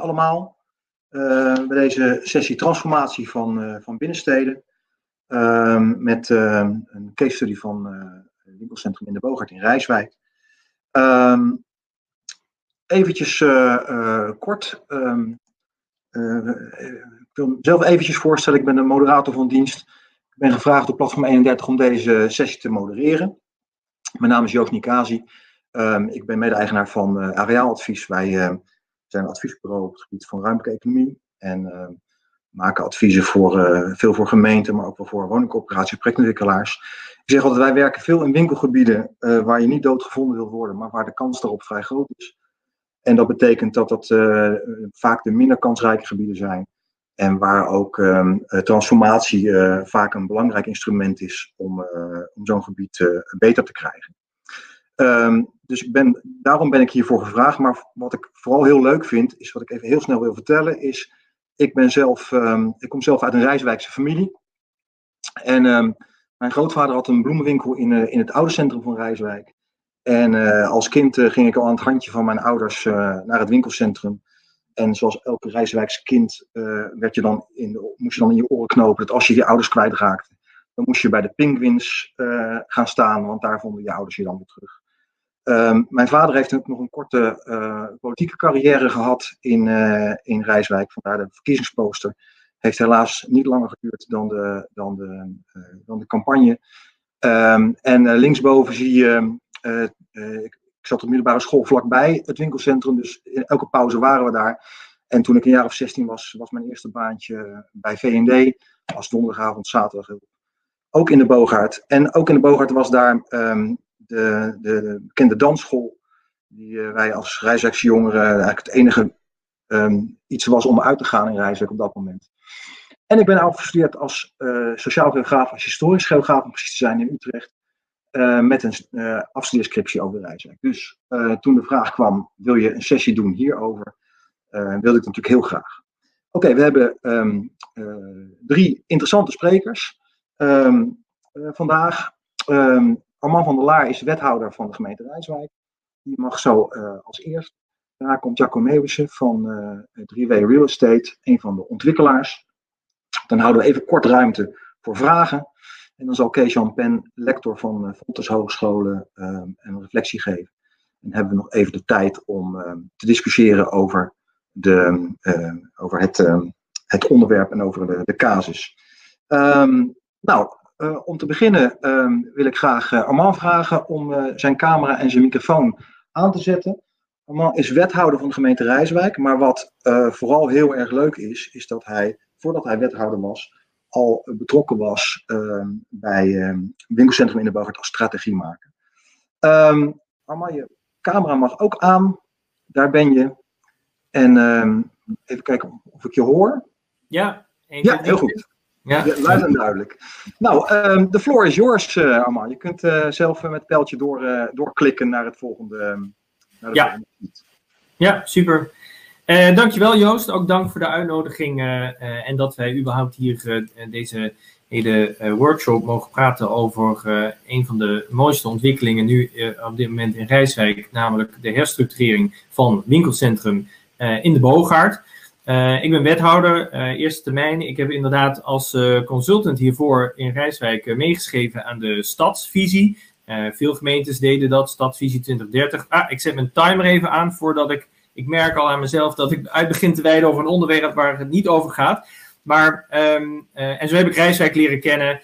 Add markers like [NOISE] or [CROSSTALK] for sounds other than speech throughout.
allemaal bij deze sessie transformatie van, van binnensteden. Ehm, met een case study van het winkelcentrum in de Bogart in Rijswijk. Um, eventjes kort. Um, ik wil mezelf eventjes voorstellen. Ik ben de moderator van dienst. Ik ben gevraagd door Platform 31 om deze sessie te modereren. Mijn naam is Joost Nikazi. Ik ben mede-eigenaar van uh, Areaaladvies. Wij zijn een adviesbureau op het gebied van ruimtelijke economie. En uh, maken adviezen voor, eh, veel voor gemeenten, maar ook wel voor woningcoöperaties en projectontwikkelaars. Ik zeg altijd, wij werken veel in winkelgebieden uh, waar je niet doodgevonden wil worden, maar waar de kans daarop vrij groot is. En dat betekent dat dat uh, vaak de minder kansrijke gebieden zijn. En waar ook um, transformatie vaak een belangrijk instrument is om, om zo'n gebied beter te krijgen. Um, dus ik ben, daarom ben ik hiervoor gevraagd. Maar wat ik vooral heel leuk vind, is wat ik even heel snel wil vertellen, is ik ben zelf, um, ik kom zelf uit een Rijswijkse familie. En mijn grootvader had een bloemenwinkel in, in het oude centrum van Rijswijk. En als kind ging ik al aan het handje van mijn ouders naar het winkelcentrum. En zoals elke Rijswijkse kind werd je dan in moest je dan in je oren knopen dat als je je ouders kwijtraakte, dan moest je bij de Penguins uh, gaan staan, want daar vonden je ouders je dan weer terug. Um, mijn vader heeft ook nog een korte uh, politieke carrière gehad in, in Rijswijk, vandaar de verkiezingsposter. Heeft helaas niet langer geduurd dan de, dan de, dan de campagne. Um, en linksboven zie je, ik zat op middelbare school vlakbij het winkelcentrum, dus in elke pauze waren we daar. En toen ik een jaar of 16 was, was mijn eerste baantje bij V&D als donderdagavond, zaterdag. Ook in de Boogaard. En ook in de Boogaard was daar um, de, de, bekende dansschool, die uh, wij als Rijswijkse eigenlijk het enige um, iets was om uit te gaan in Rijswijk op dat moment. En ik ben afgestudeerd als uh, sociaal geograaf, als historisch geograaf om precies te zijn in Utrecht. Uh, met een uh, afstudeerscriptie over de Rijswijk. Dus toen de vraag kwam, wil je een sessie doen hierover, wilde ik natuurlijk heel graag. Oké, we hebben um, drie interessante sprekers um, vandaag. Um, Armand van der Laar is wethouder van de gemeente Rijswijk. Die mag zo als eerst. Daarna komt Jacco Meeuwissen van 3W Real Estate, een van de ontwikkelaars. Dan houden we even kort ruimte voor vragen. En dan zal Kees-Jan Pen, lector van uh, Fontes Hogescholen, een reflectie geven. En hebben we nog even de tijd om te discussiëren over, de, over het, het onderwerp en over de, de casus. Um, nou, uh, om te beginnen wil ik graag uh, Armand vragen om uh, zijn camera en zijn microfoon aan te zetten. Armand is wethouder van de gemeente Rijswijk, maar wat vooral heel erg leuk is, is dat hij, voordat hij wethouder was, al betrokken was uh, bij uh, winkelcentrum in de Bogart als strategiemaker. Um, Arma, je camera mag ook aan. Daar ben je. En um, even kijken of ik je hoor. Ja, ja heel goed. Ja. ja luid en duidelijk. Nou, um, de floor is yours, uh. Je kunt uh, zelf met het pijltje door, uh, doorklikken naar het volgende. Naar ja. Volgende ja, super. Dankjewel Joost, ook dank voor de uitnodiging en dat wij überhaupt hier deze hele workshop mogen praten over een van de mooiste ontwikkelingen nu op dit moment in Rijswijk, namelijk de herstructurering van winkelcentrum in de Boogaard. Ik ben wethouder, eerste termijn. Ik heb inderdaad als consultant hiervoor in Rijswijk meegeschreven aan de stadsvisie. veel gemeentes deden dat, stadsvisie 2030. Ah, ik zet mijn timer even aan voordat ik ik merk al aan mezelf dat ik uit begin te wijden over een onderwerp waar het niet over gaat. Maar, uh, en zo heb ik Rijswijk leren kennen.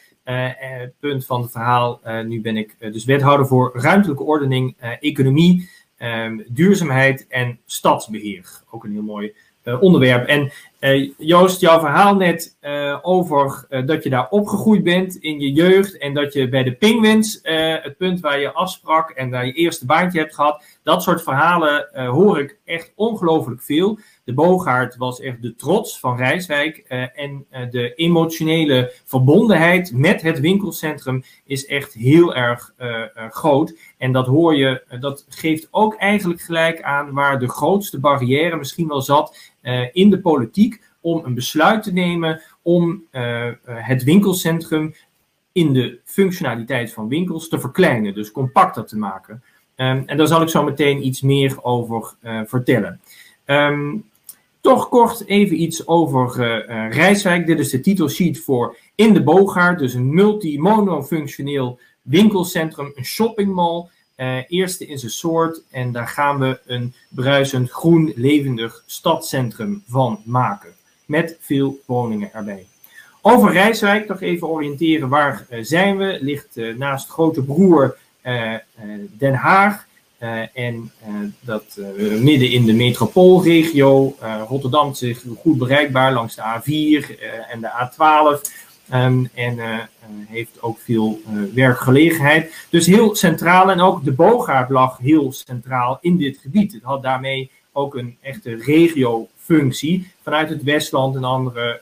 Punt van het verhaal. Nu ben ik dus wethouder voor ruimtelijke ordening, economie, um, duurzaamheid en stadsbeheer. Ook een heel mooi onderwerp. En uh, Joost, jouw verhaal net uh, over dat je daar opgegroeid bent in je jeugd en dat je bij de Penguins, het punt waar je afsprak en daar je eerste baantje hebt gehad, dat soort verhalen hoor ik echt ongelooflijk veel. De Boogaard was echt de trots van Rijswijk en de emotionele verbondenheid met het winkelcentrum is echt heel erg groot. En dat hoor je, dat geeft ook eigenlijk gelijk aan waar de grootste barrière misschien wel zat in de politiek om een besluit te nemen om uh, het winkelcentrum in de functionaliteit van winkels te verkleinen, dus compacter te maken. Um, en daar zal ik zo meteen iets meer over vertellen. Um, Toch kort even iets over Rijswijk. Dit is de titelsheet voor In de Boogaard. Dus een multi-monofunctioneel winkelcentrum, een shoppingmall. Uh, eerste in zijn soort. En daar gaan we een bruisend groen levendig stadscentrum van maken. Met veel woningen erbij. Over Rijswijk nog even oriënteren. Waar uh, zijn we? Ligt uh, naast grote broer Den Haag. en dat midden in de metropoolregio. Rotterdam is goed bereikbaar langs de A4 en de A12. Um, en uh, heeft ook veel uh, werkgelegenheid. Dus heel centraal. En ook de Bogaard lag heel centraal in dit gebied. Het had daarmee ook een echte regiofunctie. Vanuit het Westland en andere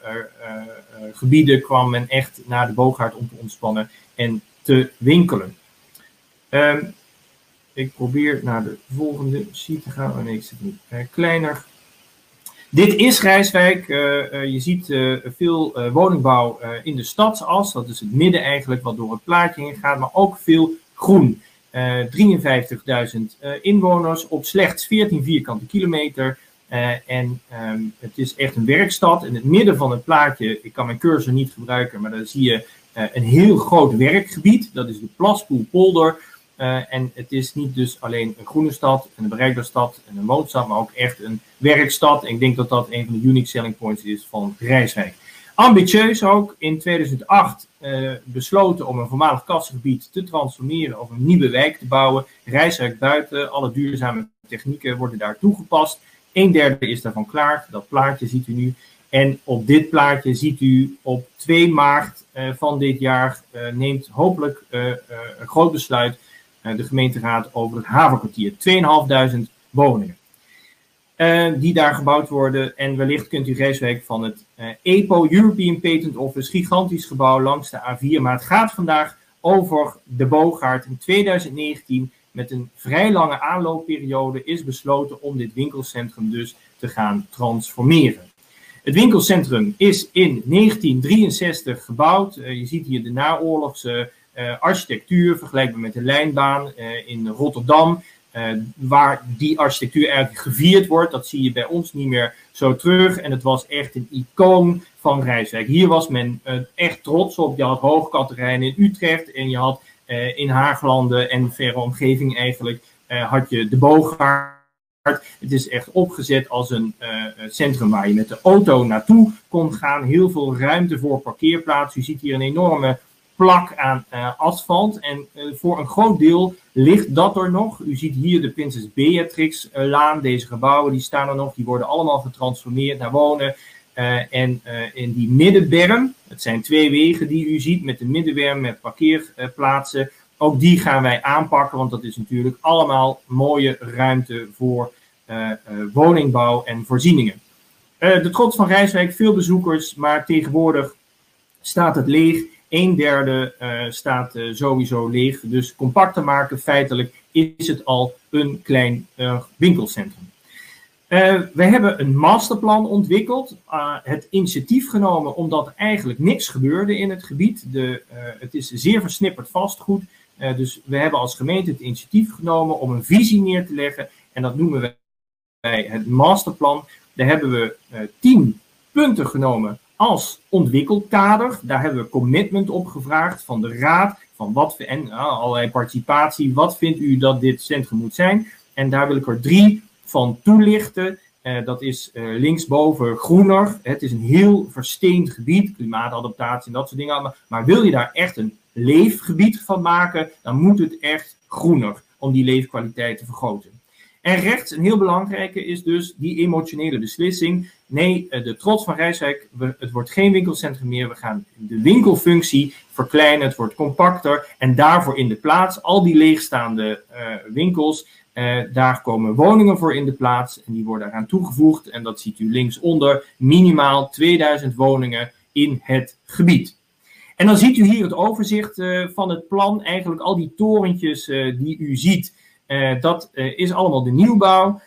gebieden kwam men echt naar de Bogaard om te ontspannen en te winkelen. Um, ik probeer naar de volgende sheet te gaan. Oh nee, ik zit kleiner. Dit is Rijswijk. Uh, uh, je ziet uh, veel woningbouw in de stadsas. Dat is het midden eigenlijk wat door het plaatje heen gaat. Maar ook veel groen. 53.000 inwoners op slechts 14 vierkante kilometer. en um, het is echt een werkstad. In het midden van het plaatje, ik kan mijn cursor niet gebruiken, maar daar zie je een heel groot werkgebied. Dat is de Plaspoel-polder. Uh, en het is niet dus alleen een groene stad, een bereikbare stad en een woonstad, maar ook echt een werkstad. Ik denk dat dat een van de unique selling points is van Rijswijk. Ambitieus ook, in 2008 uh, eh, besloten om een voormalig kassengebied te transformeren of een nieuwe wijk te bouwen. Rijswijk buiten, alle duurzame technieken worden daar toegepast. Een derde is daarvan klaar, dat plaatje ziet u nu. En op dit plaatje ziet u op 2 maart uh, van dit jaar neemt hopelijk een groot besluit eh, de gemeenteraad over het havenkwartier. 2.500 woningen. Uh, die daar gebouwd worden. En wellicht kunt u Rijswijk van het uh, EPO, European Patent Office, gigantisch gebouw langs de A4. Maar het gaat vandaag over de Boogaard. In 2019, met een vrij lange aanloopperiode, is besloten om dit winkelcentrum dus te gaan transformeren. Het winkelcentrum is in 1963 gebouwd. Uh, je ziet hier de naoorlogse architectuur, vergelijkbaar met de lijnbaan in Rotterdam, waar die architectuur eigenlijk gevierd wordt. Dat zie je bij ons niet meer zo terug. En het was echt een icoon van Rijswijk. Hier was men echt trots op. Je had Hoogkaterijn in Utrecht en je had in Haaglanden en verre omgeving eigenlijk had je de Boogaard. Het is echt opgezet als een centrum waar je met de auto naartoe kon gaan. Heel veel ruimte voor parkeerplaatsen. U ziet hier een enorme plak aan uh, asfalt. En uh, voor een groot deel ligt dat er nog. U ziet hier de Prinses Beatrix uh, laan. Deze gebouwen die staan er nog. Die worden allemaal getransformeerd naar wonen. en in die middenberm, het zijn twee wegen die u ziet met de middenberm met parkeerplaatsen. Ook die gaan wij aanpakken, want dat is natuurlijk allemaal mooie ruimte voor woningbouw en voorzieningen. de trots van Rijswijk, veel bezoekers, maar tegenwoordig staat het leeg. Een derde uh, staat uh, sowieso leeg. Dus compact te maken, feitelijk is het al een klein uh, winkelcentrum. we hebben een masterplan ontwikkeld, het initiatief genomen omdat eigenlijk niks gebeurde in het gebied. De, het is zeer versnipperd vastgoed. dus we hebben als gemeente het initiatief genomen om een visie neer te leggen. En dat noemen wij het masterplan. Daar hebben we tien punten genomen als ontwikkelkader. Daar hebben we commitment op gevraagd van de raad. Van wat, en uh, allerlei participatie. Wat vindt u dat dit centrum moet zijn? En daar wil ik er drie van toelichten. Uh, dat is uh, linksboven groener. Het is een heel versteend gebied, klimaatadaptatie en dat soort dingen. Maar wil je daar echt een leefgebied van maken, dan moet het echt groener om die leefkwaliteit te vergroten. En rechts, een heel belangrijke, is dus die emotionele beslissing. Nee, eh, de trots van Rijswijk, het wordt geen winkelcentrum meer. We gaan de winkelfunctie verkleinen, het wordt compacter. En daarvoor in de plaats, al die leegstaande uh, winkels, uh, daar komen woningen voor in de plaats. En die worden eraan toegevoegd. En dat ziet u linksonder, minimaal 2000 woningen in het gebied. En dan ziet u hier het overzicht van het plan. Eigenlijk al die torentjes die u ziet. Uh, dat uh, is allemaal de nieuwbouw.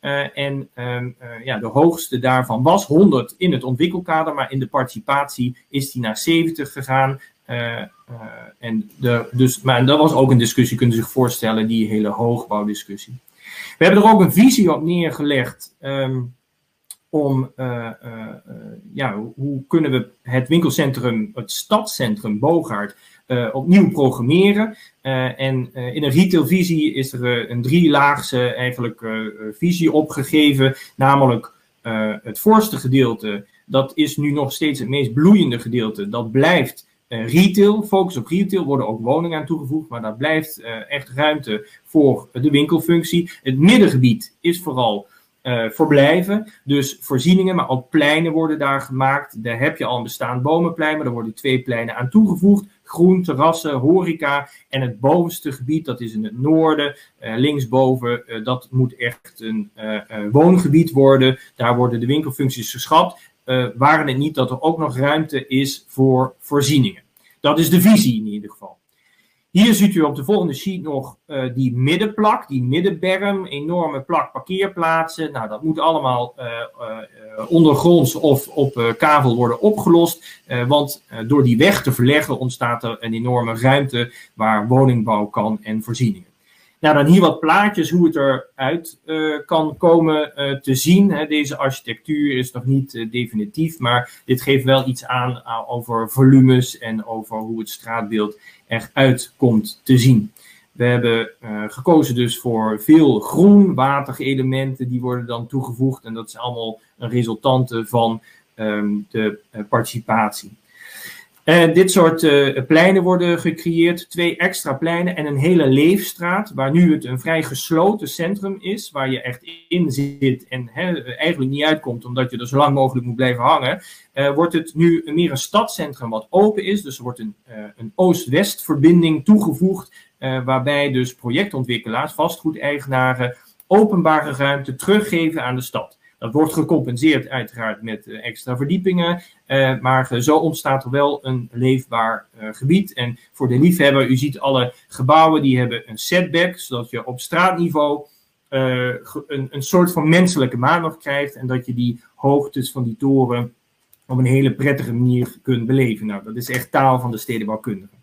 Uh, en ehm, ja, de hoogste daarvan was 100 in het ontwikkelkader, maar in de participatie is die naar 70 gegaan. en de, dus, maar dat was ook een discussie, kunt u zich voorstellen, die hele hoogbouwdiscussie. We hebben er ook een visie op neergelegd um, om, ja, hoe kunnen we het winkelcentrum, het stadscentrum Bogaard, opnieuw programmeren. en in een retailvisie is er een drielaagse eigenlijk visie opgegeven, namelijk het voorste gedeelte, dat is nu nog steeds het meest bloeiende gedeelte. Dat blijft retail, focus op retail, worden ook woningen aan toegevoegd, maar daar blijft echt ruimte voor de winkelfunctie. Het middengebied is vooral uh, verblijven, dus voorzieningen, maar ook pleinen worden daar gemaakt. Daar heb je al een bestaand bomenplein, maar er worden twee pleinen aan toegevoegd. Groen, terrassen, horeca en het bovenste gebied, dat is in het noorden, linksboven, dat moet echt een woongebied worden. Daar worden de winkelfuncties geschat waren het niet dat er ook nog ruimte is voor voorzieningen. Dat is de visie in ieder geval. Hier ziet u op de volgende sheet nog uh, die middenplak, die middenberm, enorme plak parkeerplaatsen. Nou, dat moet allemaal uh, uh, ondergronds of op kavel worden opgelost. want door die weg te verleggen ontstaat er een enorme ruimte waar woningbouw kan en voorzieningen. Nou, dan hier wat plaatjes hoe het eruit kan komen te zien. Hè. Deze architectuur is nog niet definitief, maar dit geeft wel iets aan over volumes en over hoe het straatbeeld eruit komt te zien. We hebben gekozen dus voor veel groen, waterige elementen, die worden dan toegevoegd en dat is allemaal een resultante van um, de participatie. En dit soort uh, pleinen worden gecreëerd, twee extra pleinen en een hele leefstraat, waar nu het een vrij gesloten centrum is, waar je echt in zit en eigenlijk niet uitkomt omdat je er zo lang mogelijk moet blijven hangen, uh, wordt het nu meer een stadcentrum wat open is. Dus er wordt een, een oost-west verbinding toegevoegd, waarbij dus projectontwikkelaars, vastgoedeigenaren, openbare ruimte teruggeven aan de stad. Dat wordt gecompenseerd uiteraard met uh, extra verdiepingen, uh, maar uh, zo ontstaat er wel een leefbaar gebied. En voor de liefhebber, u ziet alle gebouwen die hebben een setback, zodat je op straatniveau een, een soort van menselijke maan nog krijgt en dat je die hoogtes van die toren op een hele prettige manier kunt beleven. Nou, dat is echt taal van de stedenbouwkundigen.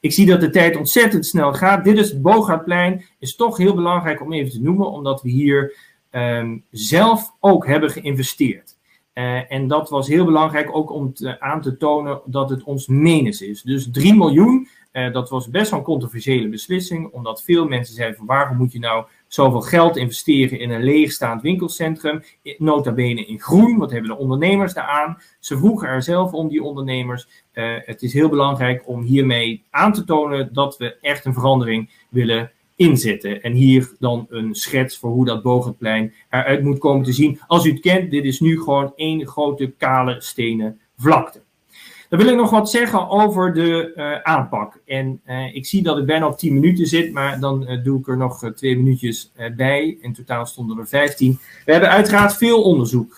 Ik zie dat de tijd ontzettend snel gaat. Dit is het Bogaardplein. Is toch heel belangrijk om even te noemen, omdat we hier um, zelf ook hebben geïnvesteerd. Uh, en dat was heel belangrijk ook om aan te tonen dat het ons menens is. Dus 3 miljoen, uh, dat was best wel een controversiële beslissing, omdat veel mensen zeiden waarom moet je nou zoveel geld investeren in een leegstaand winkelcentrum, nota bene in groen, wat hebben de ondernemers daaraan? Ze vroegen er zelf om, die ondernemers. Uh, het is heel belangrijk om hiermee aan te tonen dat we echt een verandering willen inzetten. En hier dan een schets voor hoe dat Bogenplein eruit moet komen te zien. Als u het kent, dit is nu gewoon één grote kale stenen vlakte. Dan wil ik nog wat zeggen over de uh, aanpak. En uh, ik zie dat ik bijna op 10 minuten zit, maar dan uh, doe ik er nog twee minuutjes bij. In totaal stonden er 15. We hebben uiteraard veel onderzoek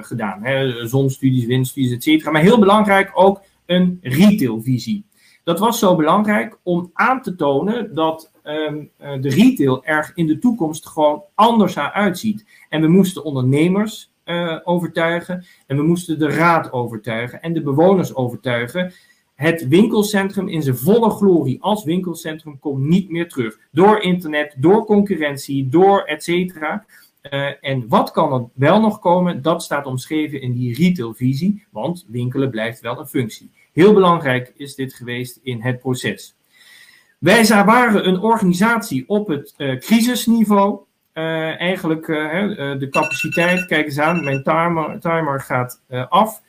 gedaan. Hè, zonstudies, windstudies, et cetera. Maar heel belangrijk ook een retailvisie. Dat was zo belangrijk om aan te tonen dat um, de retail er in de toekomst gewoon anders uitziet. En we moesten ondernemers uh, overtuigen en we moesten de raad overtuigen en de bewoners overtuigen. Het winkelcentrum in zijn volle glorie als winkelcentrum komt niet meer terug. Door internet, door concurrentie, door et cetera. Uh, en wat kan er wel nog komen? Dat staat omschreven in die retailvisie, want winkelen blijft wel een functie. Heel belangrijk is dit geweest in het proces. Wij waren een organisatie op het uh, crisisniveau. Uh, eigenlijk uh, de capaciteit, kijk eens aan, mijn timer, timer gaat af.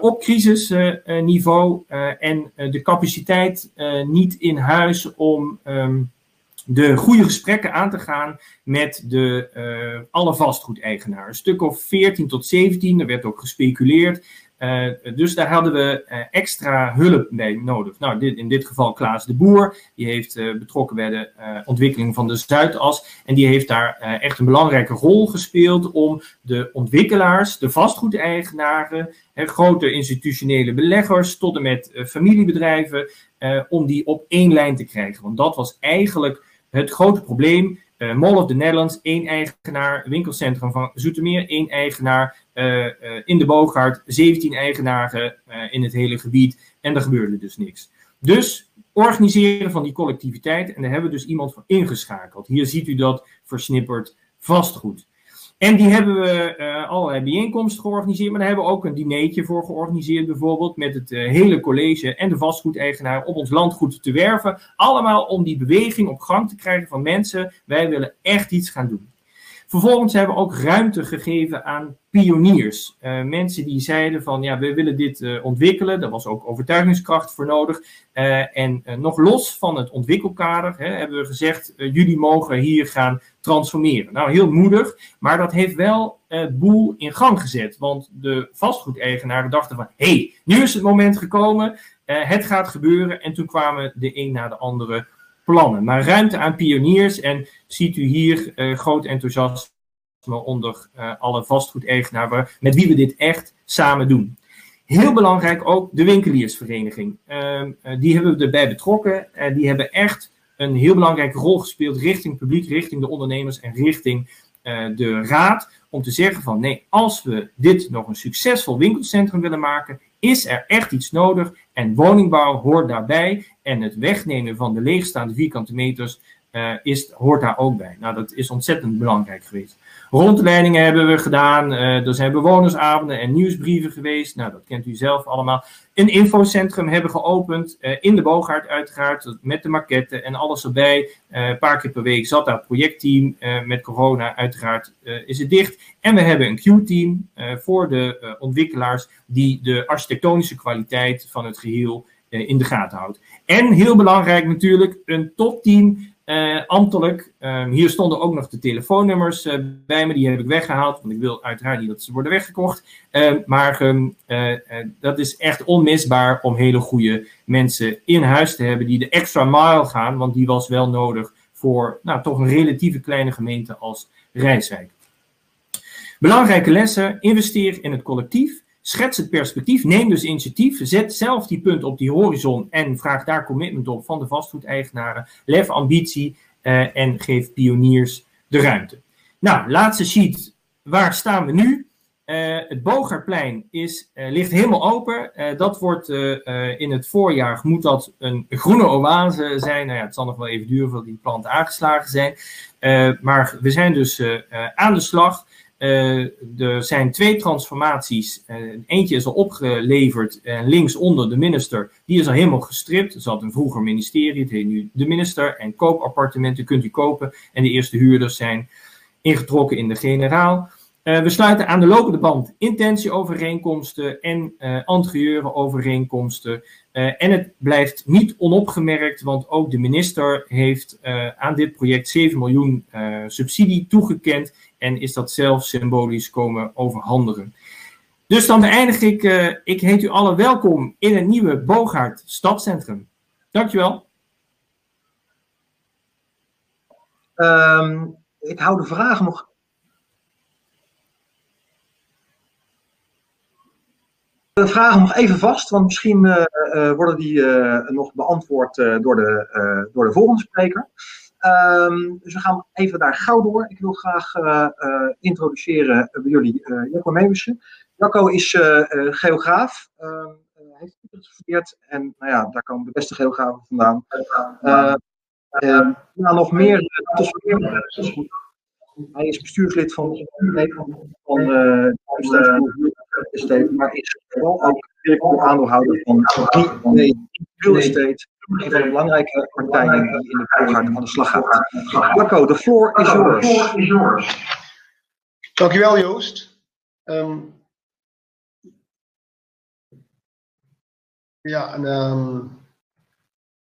op crisisniveau en de capaciteit niet in huis om um, de goede gesprekken aan te gaan met de, alle vastgoedeigenaren. Een stuk of 14 tot 17, er werd ook gespeculeerd. Uh, dus daar hadden we uh, extra hulp bij nodig. Nou, dit, in dit geval Klaas de Boer, die heeft uh, betrokken bij de ontwikkeling van de Zuidas. En die heeft daar echt een belangrijke rol gespeeld om de ontwikkelaars, de vastgoedeigenaren, grote institutionele beleggers tot en met familiebedrijven, om die op één lijn te krijgen. Want dat was eigenlijk het grote probleem. Mall of the Netherlands, één eigenaar, winkelcentrum van Zoetermeer, één eigenaar, uh, in de Boogaard 17 eigenaren uh, in het hele gebied en er gebeurde dus niks. Dus organiseren van die collectiviteit en daar hebben we dus iemand voor ingeschakeld. Hier ziet u dat versnipperd vastgoed. En die hebben we uh, allerlei bijeenkomsten georganiseerd, maar daar hebben we ook een dinertje voor georganiseerd, bijvoorbeeld met het uh, hele college en de vastgoedeigenaar op ons landgoed te werven. Allemaal om die beweging op gang te krijgen van mensen. Wij willen echt iets gaan doen. Vervolgens hebben we ook ruimte gegeven aan pioniers. Uh, mensen die zeiden van ja, we willen dit uh, ontwikkelen. Daar was ook overtuigingskracht voor nodig. Uh, en nog los van het ontwikkelkader hè, hebben we gezegd, jullie mogen hier gaan transformeren. Nou, heel moedig, maar dat heeft wel het boel in gang gezet. Want de vastgoedeigenaren dachten van, hé, hey, nu is het moment gekomen, het gaat gebeuren. En toen kwamen de een na de andere plannen. Maar ruimte aan pioniers en ziet u hier uh, groot enthousiasme onder uh, alle vastgoedeigenaren met wie we dit echt samen doen. Heel belangrijk ook de winkeliersvereniging. Uh, die hebben we erbij betrokken. en die hebben echt een heel belangrijke rol gespeeld richting publiek, richting de ondernemers en richting de raad. Om te zeggen van nee, als we dit nog een succesvol winkelcentrum willen maken, is er echt iets nodig en woningbouw hoort daarbij. En het wegnemen van de leegstaande vierkante meters uh, is, hoort daar ook bij. Nou, dat is ontzettend belangrijk geweest. Rondleidingen hebben we gedaan. Uh, er zijn bewonersavonden en nieuwsbrieven geweest. Nou, dat kent u zelf allemaal. Een infocentrum hebben geopend. Uh, in de Boogaard uiteraard. Met de maquette en alles erbij. een paar keer per week zat daar projectteam. met corona uiteraard is het dicht. En we hebben een Q-team voor de ontwikkelaars. Die de architectonische kwaliteit van het geheel in de gaten houdt. En heel belangrijk natuurlijk, een topteam uh, ambtelijk. Um, hier stonden ook nog de telefoonnummers uh, bij me. Die heb ik weggehaald, want ik wil uiteraard niet dat ze worden weggekocht. Uh, maar um, dat is echt onmisbaar om hele goede mensen in huis te hebben die de extra mile gaan. Want die was wel nodig voor nou, toch een relatieve kleine gemeente als Rijswijk. Belangrijke lessen. Investeer in het collectief. Schets het perspectief, neem dus initiatief, zet zelf die punt op die horizon en vraag daar commitment op van de vastgoedeigenaren. Lef ambitie uh, en geef pioniers de ruimte. Nou, laatste sheet. Waar staan we nu? Uh, het Bogerplein is, uh, ligt helemaal open. dat wordt in het voorjaar, moet dat een groene oase zijn. Nou ja, het zal nog wel even duren voordat die planten aangeslagen zijn. maar we zijn dus aan de slag. Uh, er zijn twee transformaties. Uh, eentje is al opgeleverd. Uh, linksonder de minister. Die is al helemaal gestript. Er zat een vroeger ministerie. Het heet nu de minister. En koopappartementen kunt u kopen. En de eerste huurders zijn ingetrokken in de generaal. we sluiten aan de lopende band intentieovereenkomsten en uh, overeenkomsten. en het blijft niet onopgemerkt, want ook de minister heeft aan dit project 7 miljoen subsidie toegekend en is dat zelf symbolisch komen overhandigen. Dus dan eindig ik. Uh, ik heet u allen welkom in het nieuwe Boogaard Stadcentrum. Dankjewel. Um, ik hou de vragen nog. De vragen nog even vast, want misschien uh, uh, worden die nog beantwoord door, de, door de volgende spreker. Um, dus we gaan even daar gauw door. Ik wil graag uh, uh, introduceren bij jullie Jacco Meewissen. Jacco is geograaf, ehm, heeft gestudeerd en nou ja, daar komen de beste geografen vandaan. nou, nog meer, hij is bestuurslid van, van de uh, maar is vooral ook aandeelhouder van real estate een van de belangrijke partijen die in de aan de slag gaat. Jacco, the floor is yours. Dankjewel Joost. Um, ja, en um,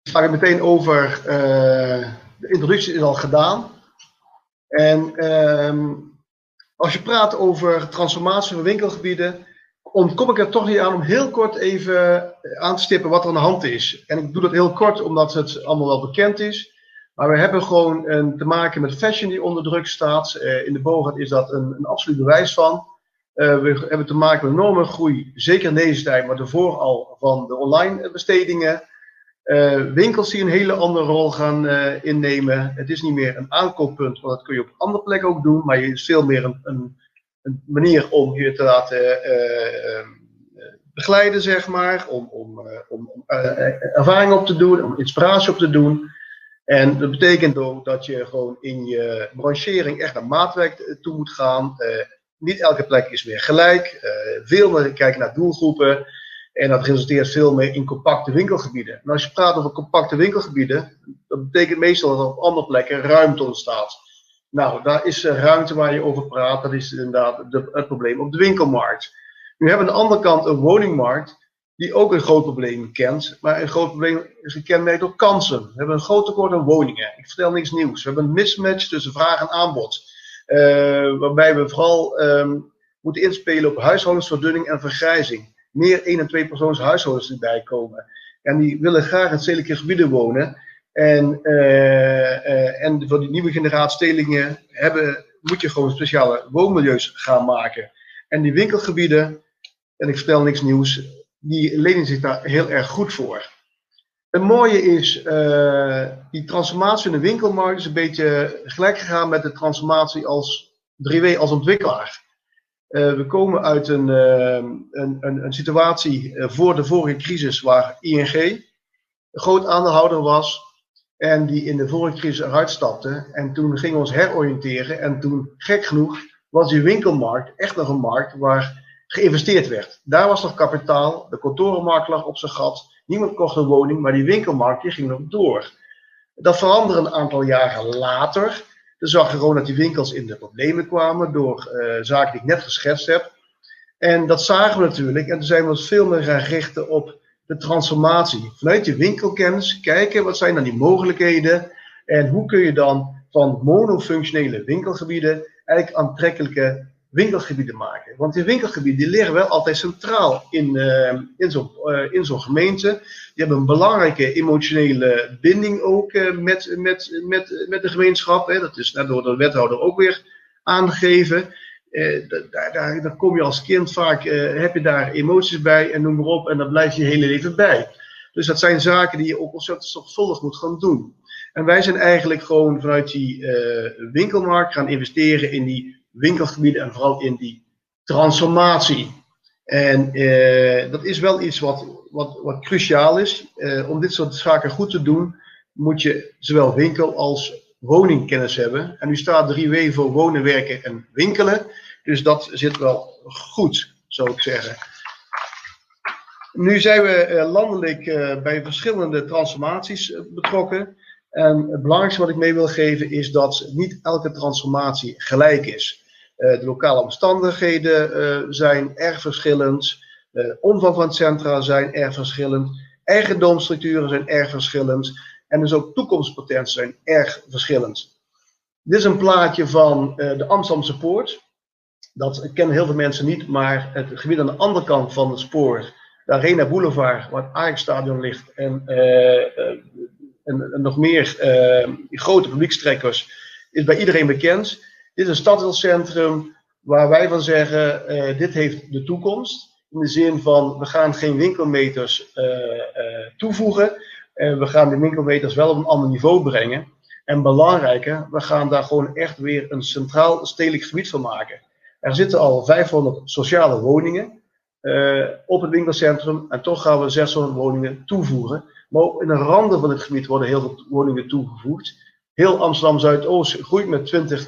ik ga meteen over. Uh, de introductie is al gedaan. En um, als je praat over transformatie van winkelgebieden, ontkom ik er toch niet aan om heel kort even aan te stippen wat er aan de hand is. En ik doe dat heel kort omdat het allemaal wel bekend is. Maar we hebben gewoon een, te maken met fashion die onder druk staat. Uh, in de Bogart is dat een, een absoluut bewijs van. Uh, we hebben te maken met een enorme groei, zeker in deze tijd, maar daarvoor al van de online bestedingen. Winkels die een hele andere rol gaan innemen. Het is niet meer een aankooppunt, want dat kun je op andere plekken ook doen, maar je is veel meer een, een een manier om je te laten uh, begeleiden, zeg maar. Om, om, om ervaring op te doen, om inspiratie op te doen. En dat betekent ook dat je gewoon in je branchering echt naar maatwerk toe moet gaan. niet elke plek is weer gelijk. veel meer kijken naar doelgroepen. En dat resulteert veel meer in compacte winkelgebieden. En als je praat over compacte winkelgebieden, dat betekent meestal dat er op andere plekken ruimte ontstaat. Nou, daar is ruimte waar je over praat. Dat is inderdaad de, het probleem op de winkelmarkt. Nu hebben we aan de andere kant een woningmarkt die ook een groot probleem kent. Maar een groot probleem is gekenmerkt door kansen. We hebben een groot tekort aan woningen. Ik vertel niks nieuws. We hebben een mismatch tussen vraag en aanbod. Uh, waarbij we vooral um, moeten inspelen op huishoudensverdunning en vergrijzing meer één en twee persoons huishoudens erbij komen. En die willen graag in stedelijke gebieden wonen. En, uh, uh, en voor die nieuwe generatie stedelingen hebben, moet je gewoon speciale woonmilieus gaan maken. En die winkelgebieden, en ik vertel niks nieuws, die lenen zich daar heel erg goed voor. Het mooie is, uh, die transformatie in de winkelmarkt is een beetje gelijk gegaan met de transformatie als 3W als ontwikkelaar. We komen uit een, een, een, een, situatie voor de vorige crisis waar ING een groot aandeelhouder was en die in de vorige crisis eruit stapte. En toen gingen we ons heroriënteren en toen, gek genoeg, was die winkelmarkt echt nog een markt waar geïnvesteerd werd. Daar was nog kapitaal, de kantorenmarkt lag op zijn gat, niemand kocht een woning, maar die winkelmarkt die ging nog door. Dat veranderde een aantal jaren later. Dan zag je gewoon dat die winkels in de problemen kwamen door uh, zaken die ik net geschetst heb. En dat zagen we natuurlijk. En toen zijn we ons veel meer gaan richten op de transformatie. Vanuit je winkelkennis kijken wat zijn dan die mogelijkheden. En hoe kun je dan van monofunctionele winkelgebieden eigenlijk aantrekkelijke winkelgebieden maken. Want die winkelgebieden die liggen wel altijd centraal in, uh, in zo'n uh, in gemeente. Die hebben een belangrijke emotionele binding ook uh, met, met, met, met de gemeenschap. Hè. Dat is net door de wethouder ook weer aangegeven. Daar, daar, daar kom je als kind vaak, heb je daar emoties bij en noem maar op. En dan blijf je hele leven bij. Dus dat zijn zaken die je ook ontzettend zorgvuldig moet gaan doen. En wij zijn eigenlijk gewoon vanuit die winkelmarkt gaan investeren in die winkelgebieden en vooral in die transformatie. En eh, dat is wel iets wat, wat, wat cruciaal is. Eh, om dit soort zaken goed te doen, moet je zowel winkel als woningkennis hebben. En nu staat 3W voor wonen, werken en winkelen. Dus dat zit wel goed, zou ik zeggen. Nu zijn we eh, landelijk eh, bij verschillende transformaties eh, betrokken. En het belangrijkste wat ik mee wil geven is dat niet elke transformatie gelijk is. De lokale omstandigheden zijn erg verschillend. De omvang van centra zijn erg verschillend. Eigendomsstructuren zijn erg verschillend. En dus ook toekomstpotenties zijn erg verschillend. Dit is een plaatje van de Amsterdamse Poort. Dat kennen heel veel mensen niet, maar het gebied aan de andere kant van het spoor, de Arena Boulevard, waar het Ajax-stadion ligt, en, en, en, nog meer grote publiekstrekkers, is bij iedereen bekend. Dit is een stadsdeelcentrum waar wij van zeggen, dit heeft de toekomst. In de zin van, we gaan geen winkelmeters toevoegen. En we gaan de winkelmeters wel op een ander niveau brengen. En belangrijker, we gaan daar gewoon echt weer een centraal stedelijk gebied van maken. Er zitten al 500 sociale woningen op het winkelcentrum. En toch gaan we 600 woningen toevoegen. Maar ook in de randen van het gebied worden heel veel woningen toegevoegd. Heel Amsterdam Zuidoost groeit met 20,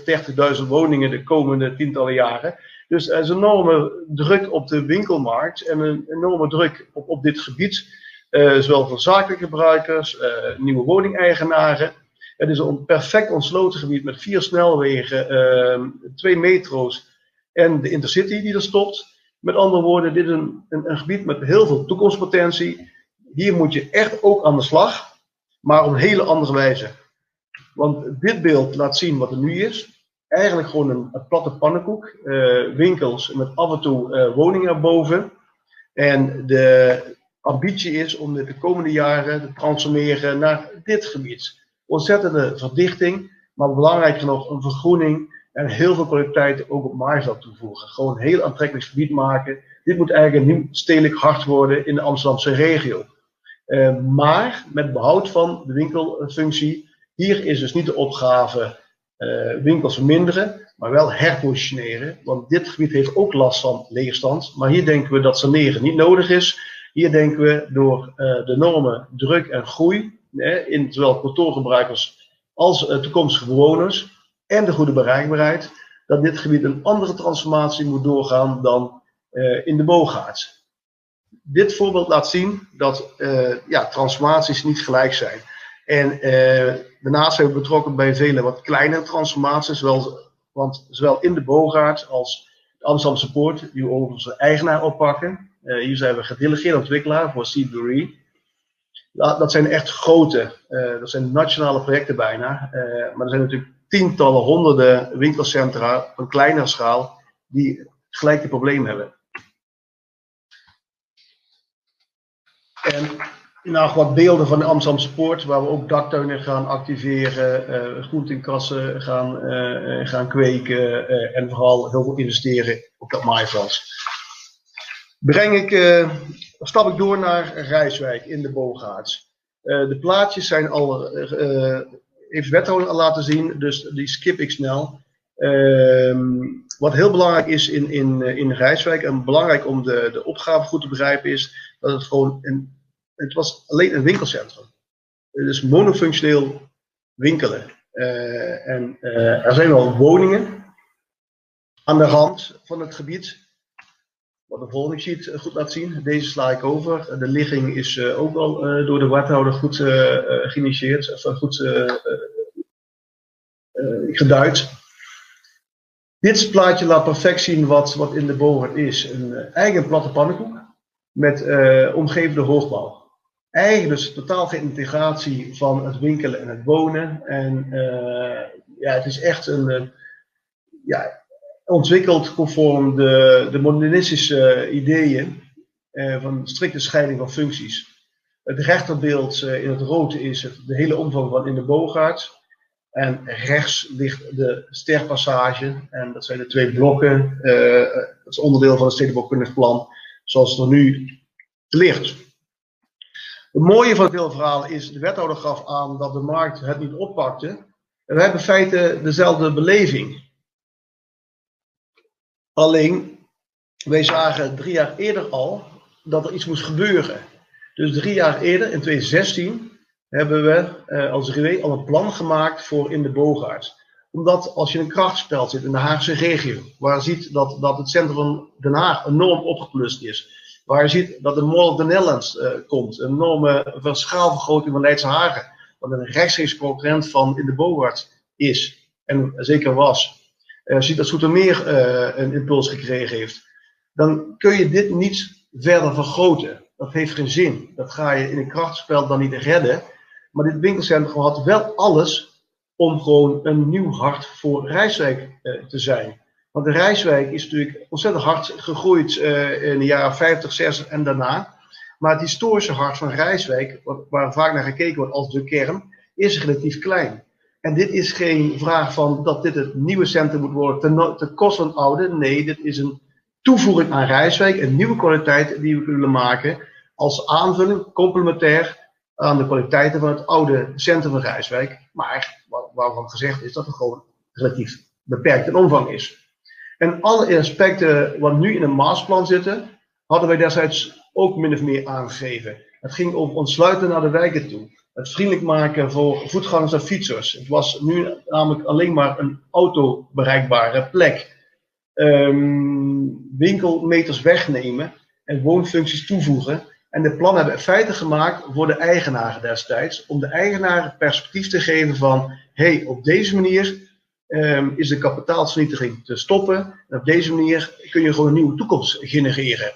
30.000 woningen de komende tientallen jaren. Dus er is een enorme druk op de winkelmarkt en een enorme druk op, op dit gebied. Uh, zowel voor zakelijke gebruikers, uh, nieuwe woningeigenaren. Het is een perfect ontsloten gebied met vier snelwegen, twee metro's en de intercity die er stopt. Met andere woorden, dit is een, een, een gebied met heel veel toekomstpotentie. Hier moet je echt ook aan de slag, maar op een hele andere wijze. Want dit beeld laat zien wat er nu is. Eigenlijk gewoon een, platte pannenkoek. Uh, winkels met af en toe uh, woningen erboven. En de ambitie is om dit de komende jaren te transformeren naar dit gebied. Ontzettende verdichting, maar belangrijker nog een vergroening en heel veel kwaliteit ook op Maarsveld toevoegen. Gewoon een heel aantrekkelijk gebied maken. Dit moet eigenlijk een nieuw stedelijk hart worden in de Amsterdamse regio. Uh, maar met behoud van de winkelfunctie hier is dus niet de opgave uh, winkels verminderen, maar wel herpositioneren. Want dit gebied heeft ook last van leegstand. Maar hier denken we dat saneren niet nodig is. Hier denken we door uh, de enorme druk en groei in zowel kantoorgebruikers als toekomstige bewoners en de goede bereikbaarheid, dat dit gebied een andere transformatie moet doorgaan dan in de boogaards. Dit voorbeeld laat zien dat ja, transformaties niet gelijk zijn. En daarnaast zijn we betrokken bij vele wat kleinere transformaties, want zowel in de boogaard als de Amsterdamse Poort, die we overigens eigenaar oppakken. Hier zijn we gedelegeerde ontwikkelaar voor Seabury. Dat zijn echt grote, dat zijn nationale projecten bijna. Maar er zijn natuurlijk tientallen, honderden winkelcentra van kleinere schaal die gelijke problemen hebben. En nou, wat beelden van de Amsterdamse Poort, waar we ook daktuinen gaan activeren, uh, groentenkassen gaan, uh, gaan kweken uh, en vooral heel veel investeren op dat maaiveld. Breng ik, stap ik door naar Rijswijk in de Bogaards. de plaatjes zijn al, heeft wethouder laten zien, dus die skip ik snel. Ehm, wat heel belangrijk is in, in, in Rijswijk en belangrijk om de, de opgave goed te begrijpen is dat het gewoon een het was alleen een winkelcentrum. Dus monofunctioneel winkelen. Uh, en uh, er zijn wel woningen aan de rand van het gebied. Wat de volgende sheet goed laat zien. Deze sla ik over. De ligging is uh, ook al door de wethouder goed geïnitieerd. Of goed geduid. Dit plaatje laat perfect zien wat, wat in de boven is. Een eigen platte pannenkoek met omgevende hoogbouw eigenlijk dus totaal geen integratie van het winkelen en het wonen. En uh, ja, het is echt een, uh, ja, ontwikkeld conform de, de modernistische ideeën uh, van strikte scheiding van functies. Het rechterbeeld in het rood is het, de hele omvang van in de Boogaard. En rechts ligt de sterpassage. En dat zijn de twee blokken. dat is onderdeel van het stedenbouwkundig plan zoals het er nu ligt. Het mooie van het hele verhaal is, de wethouder gaf aan dat de markt het niet oppakte. En we hebben in feite dezelfde beleving. Alleen, wij zagen drie jaar eerder al dat er iets moest gebeuren. Dus drie jaar eerder, in 2016, hebben we eh, als RW al een plan gemaakt voor in de Boogaard. Omdat als je een krachtspel zit in de Haagse regio, waar je ziet dat, dat het centrum van Den Haag enorm opgeplust is, Waar je ziet dat de Mall of the Netherlands uh, komt. Een enorme schaalvergroting van Leidse Hagen. Wat een rechtstreeks concurrent van in de Bogart is. En zeker was. Je ziet dat Soetermeer uh, een impuls gekregen heeft. Dan kun je dit niet verder vergroten. Dat heeft geen zin. Dat ga je in een krachtspel dan niet redden. Maar dit winkelcentrum had wel alles om gewoon een nieuw hart voor Rijswijk te zijn. Want de Rijswijk is natuurlijk ontzettend hard gegroeid in de jaren 50, 60 en daarna. Maar het historische hart van Rijswijk, waar vaak naar gekeken wordt als de kern, is relatief klein. En dit is geen vraag van dat dit het nieuwe centrum moet worden ten, koste van het oude. Nee, dit is een toevoeging aan Rijswijk, een nieuwe kwaliteit die we willen maken als aanvulling, complementair aan de kwaliteiten van het oude centrum van Rijswijk. Maar waarvan gezegd is dat het gewoon relatief beperkt in omvang is. En alle aspecten wat nu in een maasplan zitten, hadden wij destijds ook min of meer aangegeven. Het ging over ontsluiten naar de wijken toe. Het vriendelijk maken voor voetgangers en fietsers. Het was nu namelijk alleen maar een autobereikbare plek. Um, winkelmeters wegnemen en woonfuncties toevoegen. En de plannen hebben in feite gemaakt voor de eigenaren destijds. Om de eigenaren perspectief te geven van, hey, op deze manier um, is de kapitaalsvernietiging te stoppen. En op deze manier kun je gewoon een nieuwe toekomst genereren.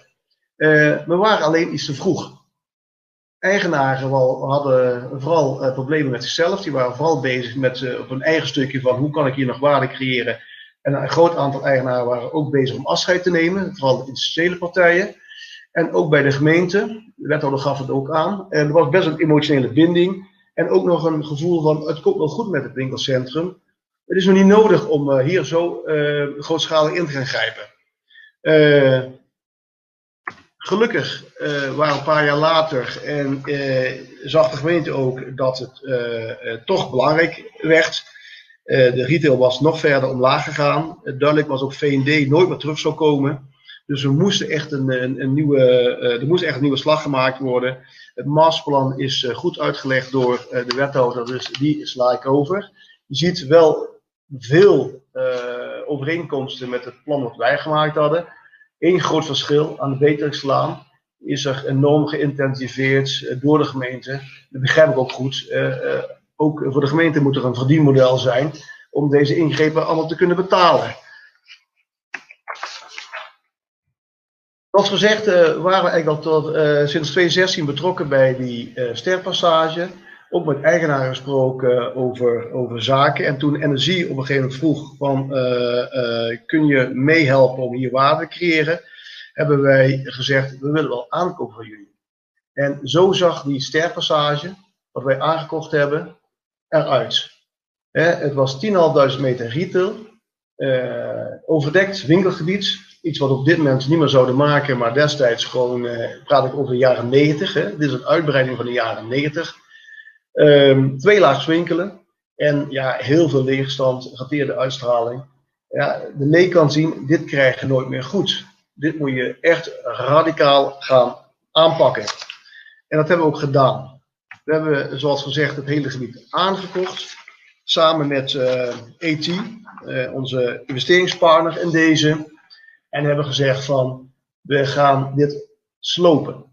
Uh, we waren alleen iets te vroeg. Eigenaren wel, hadden vooral uh, problemen met zichzelf. Die waren vooral bezig met uh, op een eigen stukje van hoe kan ik hier nog waarde creëren. En een groot aantal eigenaren waren ook bezig om afscheid te nemen, vooral de institutionele partijen. En ook bij de gemeente, de wethouder gaf het ook aan. En er was best een emotionele binding. En ook nog een gevoel van het komt wel goed met het winkelcentrum. Het is nog niet nodig om uh, hier zo grootschalig in te gaan grijpen. Uh, gelukkig waren een paar jaar later en zag de gemeente ook dat het toch belangrijk werd. de retail was nog verder omlaag gegaan. duidelijk was ook V&D nooit meer terug zou komen. Dus we moesten echt een, een, een nieuwe, er moest echt een nieuwe slag gemaakt worden. Het masterplan is goed uitgelegd door de wethouder, dus die sla ik over. Je ziet wel veel overeenkomsten met het plan wat wij gemaakt hadden. Eén groot verschil aan de Beteringslaan is er enorm geïntensiveerd door de gemeente. Dat begrijp ik ook goed. ook voor de gemeente moet er een verdienmodel zijn om deze ingrepen allemaal te kunnen betalen. Zoals gezegd waren we eigenlijk al sinds 2016 betrokken bij die sterpassage. Ook met eigenaren gesproken over, over zaken. En toen Energie op een gegeven moment vroeg van, kun je meehelpen om hier waarde te creëren, hebben wij gezegd, we willen wel aankopen van jullie. En zo zag die sterpassage, wat wij aangekocht hebben, eruit. Het was 10.500 meter retail, overdekt winkelgebied, iets wat op dit moment niet meer zouden maken, maar destijds gewoon, uh, praat ik over de jaren 90. Hè? Dit is een uitbreiding van de jaren 90. Um, twee laags winkelen en ja, heel veel leegstand, geteerde uitstraling. Ja, de leek kan zien, dit krijg je nooit meer goed. Dit moet je echt radicaal gaan aanpakken. En dat hebben we ook gedaan. We hebben, zoals gezegd, het hele gebied aangekocht. Samen met uh, eh, ET, uh, onze investeringspartner in deze. En hebben gezegd van, we gaan dit slopen.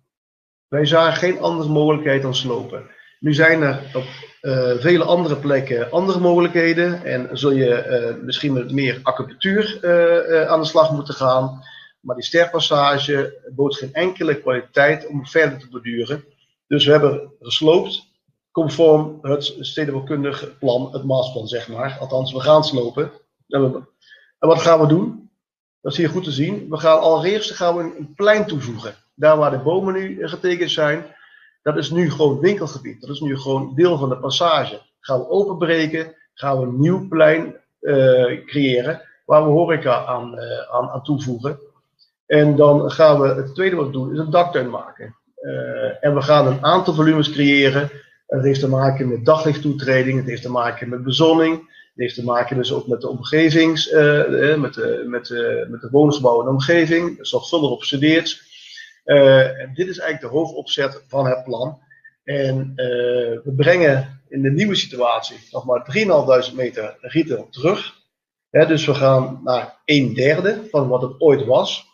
Wij zagen geen andere mogelijkheid dan slopen. Nu zijn er op uh, vele andere plekken andere mogelijkheden. En zul je uh, misschien met meer acupunctuur uh, aan de slag moeten gaan. Maar die sterpassage bood geen enkele kwaliteit om verder te borduren. Dus we hebben gesloopt, conform het stedenbouwkundig plan, het maasplan zeg maar. Althans, we gaan slopen. En wat gaan we doen? Dat is hier goed te zien. We gaan allereerst gaan we een plein toevoegen. Daar waar de bomen nu getekend zijn, dat is nu gewoon winkelgebied. Dat is nu gewoon deel van de passage. Gaan we openbreken, gaan we een nieuw plein uh, creëren waar we horeca aan, uh, aan, aan, toevoegen. En dan gaan we, het tweede wat we doen, is een daktuin maken. Uh, en we gaan een aantal volumes creëren. Het heeft te maken met daglichttoetreding, het heeft te maken met bezonning, heeft te maken dus ook met de omgevings, met, de, met, de, met de woningsbouw en de omgeving, zorgvuldig op gestudeerd. Uh, en dit is eigenlijk de hoofdopzet van het plan. En uh, we brengen in de nieuwe situatie nog maar 3.500 meter retail terug. Dus we gaan naar een derde van wat het ooit was.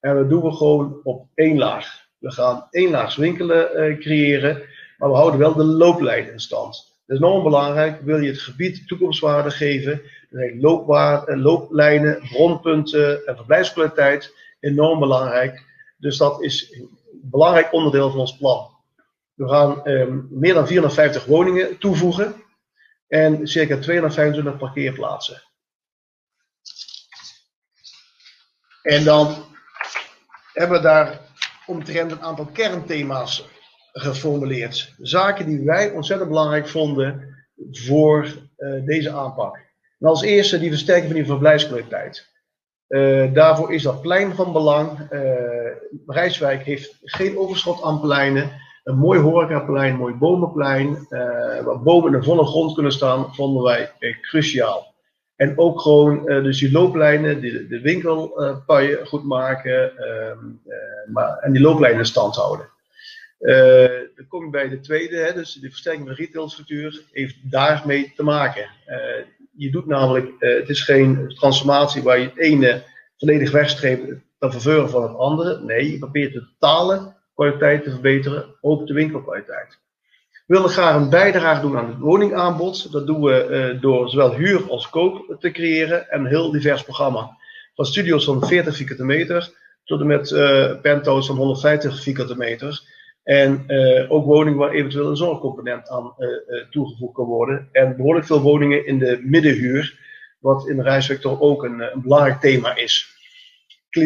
En dat doen we gewoon op één laag. We gaan één laags winkelen creëren, maar we houden wel de looplijn in stand. Dat is enorm belangrijk. Wil je het gebied toekomstwaarde geven, dan zijn looplijnen, bronpunten en verblijfskwaliteit enorm belangrijk. Dus dat is een belangrijk onderdeel van ons plan. We gaan um, meer dan 450 woningen toevoegen en circa 225 parkeerplaatsen. En dan hebben we daar omtrent een aantal kernthema's geformuleerd. Zaken die wij ontzettend belangrijk vonden voor uh, deze aanpak. En als eerste die versterking van die verblijfskwaliteit. Uh, daarvoor is dat plein van belang. Uh, Rijswijk heeft geen overschot aan pleinen. Een mooi horecaplein, een mooi bomenplein, waar bomen in de volle grond kunnen staan, vonden wij cruciaal. En ook gewoon dus die looplijnen, de, de goed maken ehm, maar, en die looplijnen in stand houden. Dan kom je bij de tweede, hè, dus de versterking van de retailstructuur heeft daarmee te maken. Je doet namelijk, het is geen transformatie waar je het ene volledig wegstreept ten faveur van het andere. Nee, je probeert de totale kwaliteit te verbeteren, ook de winkelkwaliteit. We willen graag een bijdrage doen aan het woningaanbod. Dat doen we door zowel huur als koop te creëren en een heel divers programma. Van studio's van 40 vierkante meter tot en met penthouse van 150 vierkante meter. En uh, ook woningen waar eventueel een zorgcomponent aan uh, uh, toegevoegd kan worden. En behoorlijk veel woningen in de middenhuur, wat in de reissector ook een, een belangrijk thema is.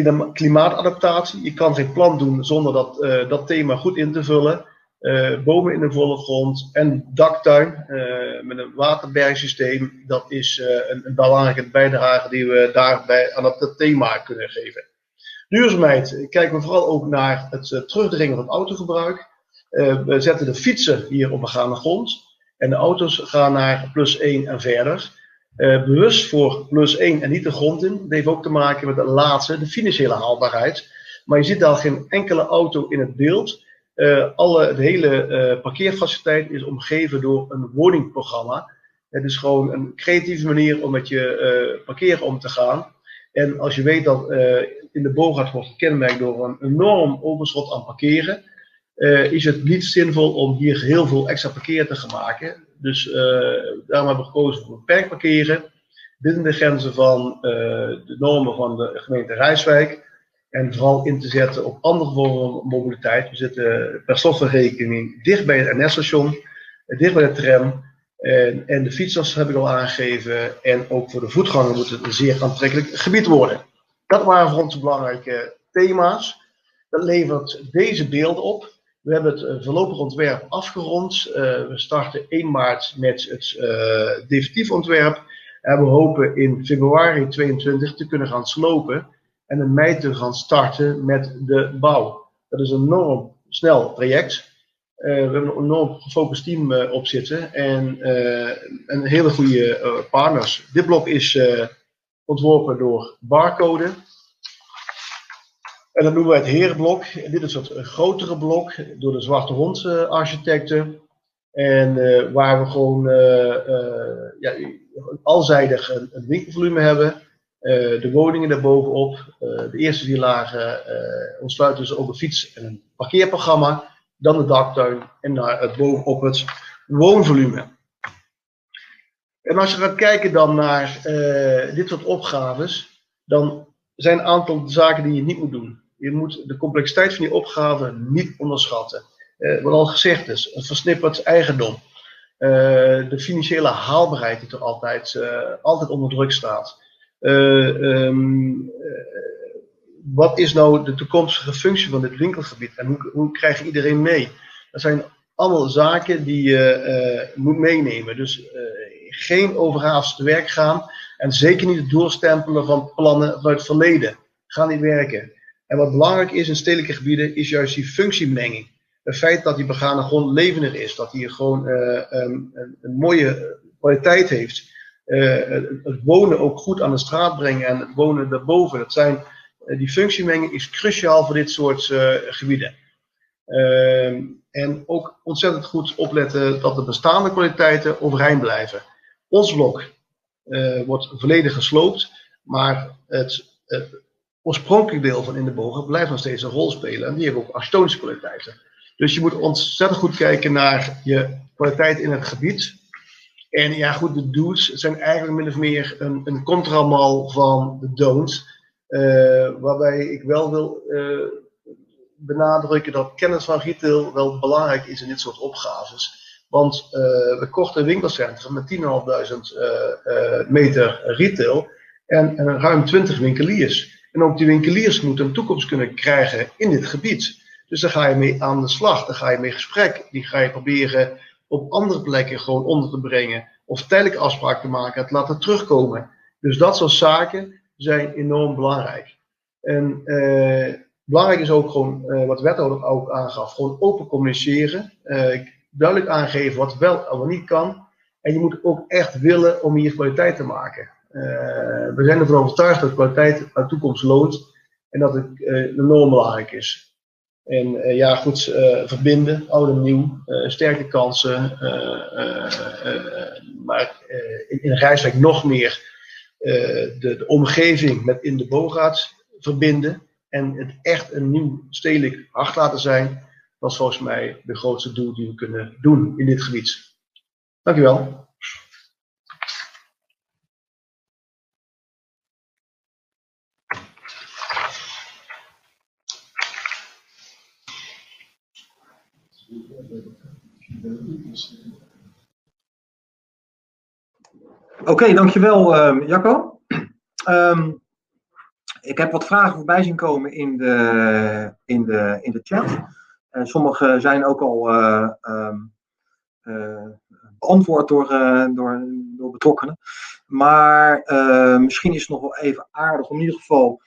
Klima klimaatadaptatie. Je kan geen plan doen zonder dat, dat thema goed in te vullen. bomen in de volle grond en daktuin met een waterbergsysteem. Dat is een, een, belangrijke bijdrage die we daarbij aan dat thema kunnen geven. Duurzaamheid kijken we vooral ook naar het terugdringen van het autogebruik. We zetten de fietsen hier op begaande grond. En de auto's gaan naar plus 1 en verder. Uh, bewust voor plus 1 en niet de grond in. Dat heeft ook te maken met de laatste, de financiële haalbaarheid. Maar je ziet daar geen enkele auto in het beeld alle, de hele parkeerfaciliteit is omgeven door een woningprogramma. Het is gewoon een creatieve manier om met je parkeer om te gaan. En als je weet dat in de Bogart wordt gekenmerkt door een enorm overschot aan parkeren, is het niet zinvol om hier heel veel extra parkeer te gaan maken. Dus daarom hebben we gekozen voor beperkt parkeren binnen de grenzen van de normen van de gemeente Rijswijk. En vooral in te zetten op andere vormen van mobiliteit. We zitten per slotverrekening dicht bij het NS-station, dicht bij de tram. En, en, de fietsers heb ik al aangegeven. En ook voor de voetganger moet het een zeer aantrekkelijk gebied worden. Dat waren voor ons belangrijke thema's. Dat levert deze beelden op. We hebben het eh, voorlopig ontwerp afgerond. Uh, we starten 1 maart met het uh, definitief ontwerp. En we hopen in februari 2022 te kunnen gaan slopen en in mei te gaan starten met de bouw. Dat is een enorm snel traject. We hebben een enorm gefocust team op zitten en een hele goede partners. Dit blok is ontworpen door Barcode. En dat noemen wij het herenblok. En dit is het grotere blok door de Zwarte Hond architecten. En waar we gewoon ja, alzijdig een, winkelvolume hebben. De woningen daarbovenop. Uh, de eerste vier lagen ontsluiten dus ook een fiets- en een parkeerprogramma. Dan de daktuin en naar het bovenop het woonvolume. En als je gaat kijken dan naar dit soort opgaves, dan zijn een aantal zaken die je niet moet doen. Je moet de complexiteit van die opgave niet onderschatten. wat al gezegd is, een versnipperd eigendom. de financiële haalbaarheid die er altijd, altijd onder druk staat. Um, wat is nou de toekomstige functie van dit winkelgebied en hoe, hoe iedereen mee? Dat zijn allemaal zaken die je uh, moet meenemen. Dus uh, geen overhaast te werk gaan en zeker niet het doorstempelen van plannen vanuit het verleden. Ga niet werken. En wat belangrijk is in stedelijke gebieden is juist die functiemenging. Het feit dat die begane grond levendig is, dat die gewoon uh, um, een, mooie kwaliteit heeft uh, het wonen ook goed aan de straat brengen en het wonen daarboven. Dat zijn, uh, die functiemenging is cruciaal voor dit soort gebieden. Ehm, en ook ontzettend goed opletten dat de bestaande kwaliteiten overeind blijven. Ons blok wordt volledig gesloopt, maar het, het oorspronkelijk deel van in de bogen blijft nog steeds een rol spelen. En die hebben ook architectonische kwaliteiten. Dus je moet ontzettend goed kijken naar je kwaliteit in het gebied. En ja, goed, de do's zijn eigenlijk min of meer een, een contramal van de don'ts. Uh, waarbij ik wel wil uh, benadrukken dat kennis van retail wel belangrijk is in dit soort opgaves. Want uh, we kochten een winkelcentrum met 10.500 meter retail en, en ruim 20 winkeliers. En ook die winkeliers moeten een toekomst kunnen krijgen in dit gebied. Dus daar ga je mee aan de slag, daar ga je mee gesprek. Die ga je proberen op andere plekken gewoon onder te brengen. Of tijdelijke afspraken te maken, het laten terugkomen. Dus dat soort zaken zijn enorm belangrijk. En eh, belangrijk is ook gewoon, uh, wat de wethouder ook aangaf, gewoon open communiceren. Uh, duidelijk aangeven wat wel en wat niet kan. En je moet ook echt willen om hier kwaliteit te maken. We zijn ervan overtuigd dat kwaliteit uit toekomst loont. En dat het enorm belangrijk is. En uh, ja, goed, verbinden, oud en nieuw, sterke kansen. maar in, in Rijswijk nog meer de, de, omgeving met in de Bogaat verbinden. En het echt een nieuw stedelijk hart laten zijn. Dat is volgens mij de grootste doel die we kunnen doen in dit gebied. Dankjewel. Oké, dankjewel uh, Jacco. Um, ik heb wat vragen voorbij zien komen in de, in de, in de chat. Uh, sommige zijn ook al uh, um, beantwoord door, door, door betrokkenen. Maar misschien is het nog wel even aardig om in ieder geval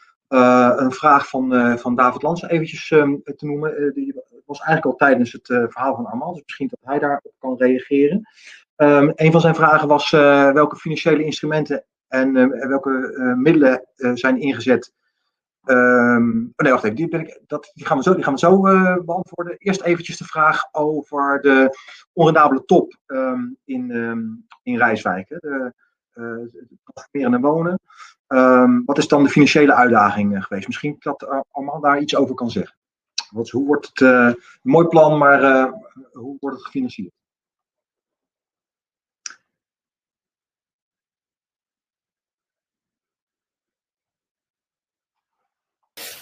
een vraag van, van David Lansen eventjes um, te noemen. die was eigenlijk al tijdens het verhaal van Amal, dus misschien dat hij daarop kan reageren. Um, een van zijn vragen was uh, welke financiële instrumenten en uh, welke uh, middelen zijn ingezet Ehm, oh nee, wacht even. Die, ben ik, dat, die gaan we zo, die gaan we zo uh, beantwoorden. Eerst eventjes de vraag over de onrendabele top um, in, in Rijswijk. Hè? De, uh, wonen. wat is dan de financiële uitdaging uh, geweest? Misschien dat allemaal daar iets over kan zeggen. Wat, hoe wordt het, een mooi plan, maar hoe wordt het gefinancierd?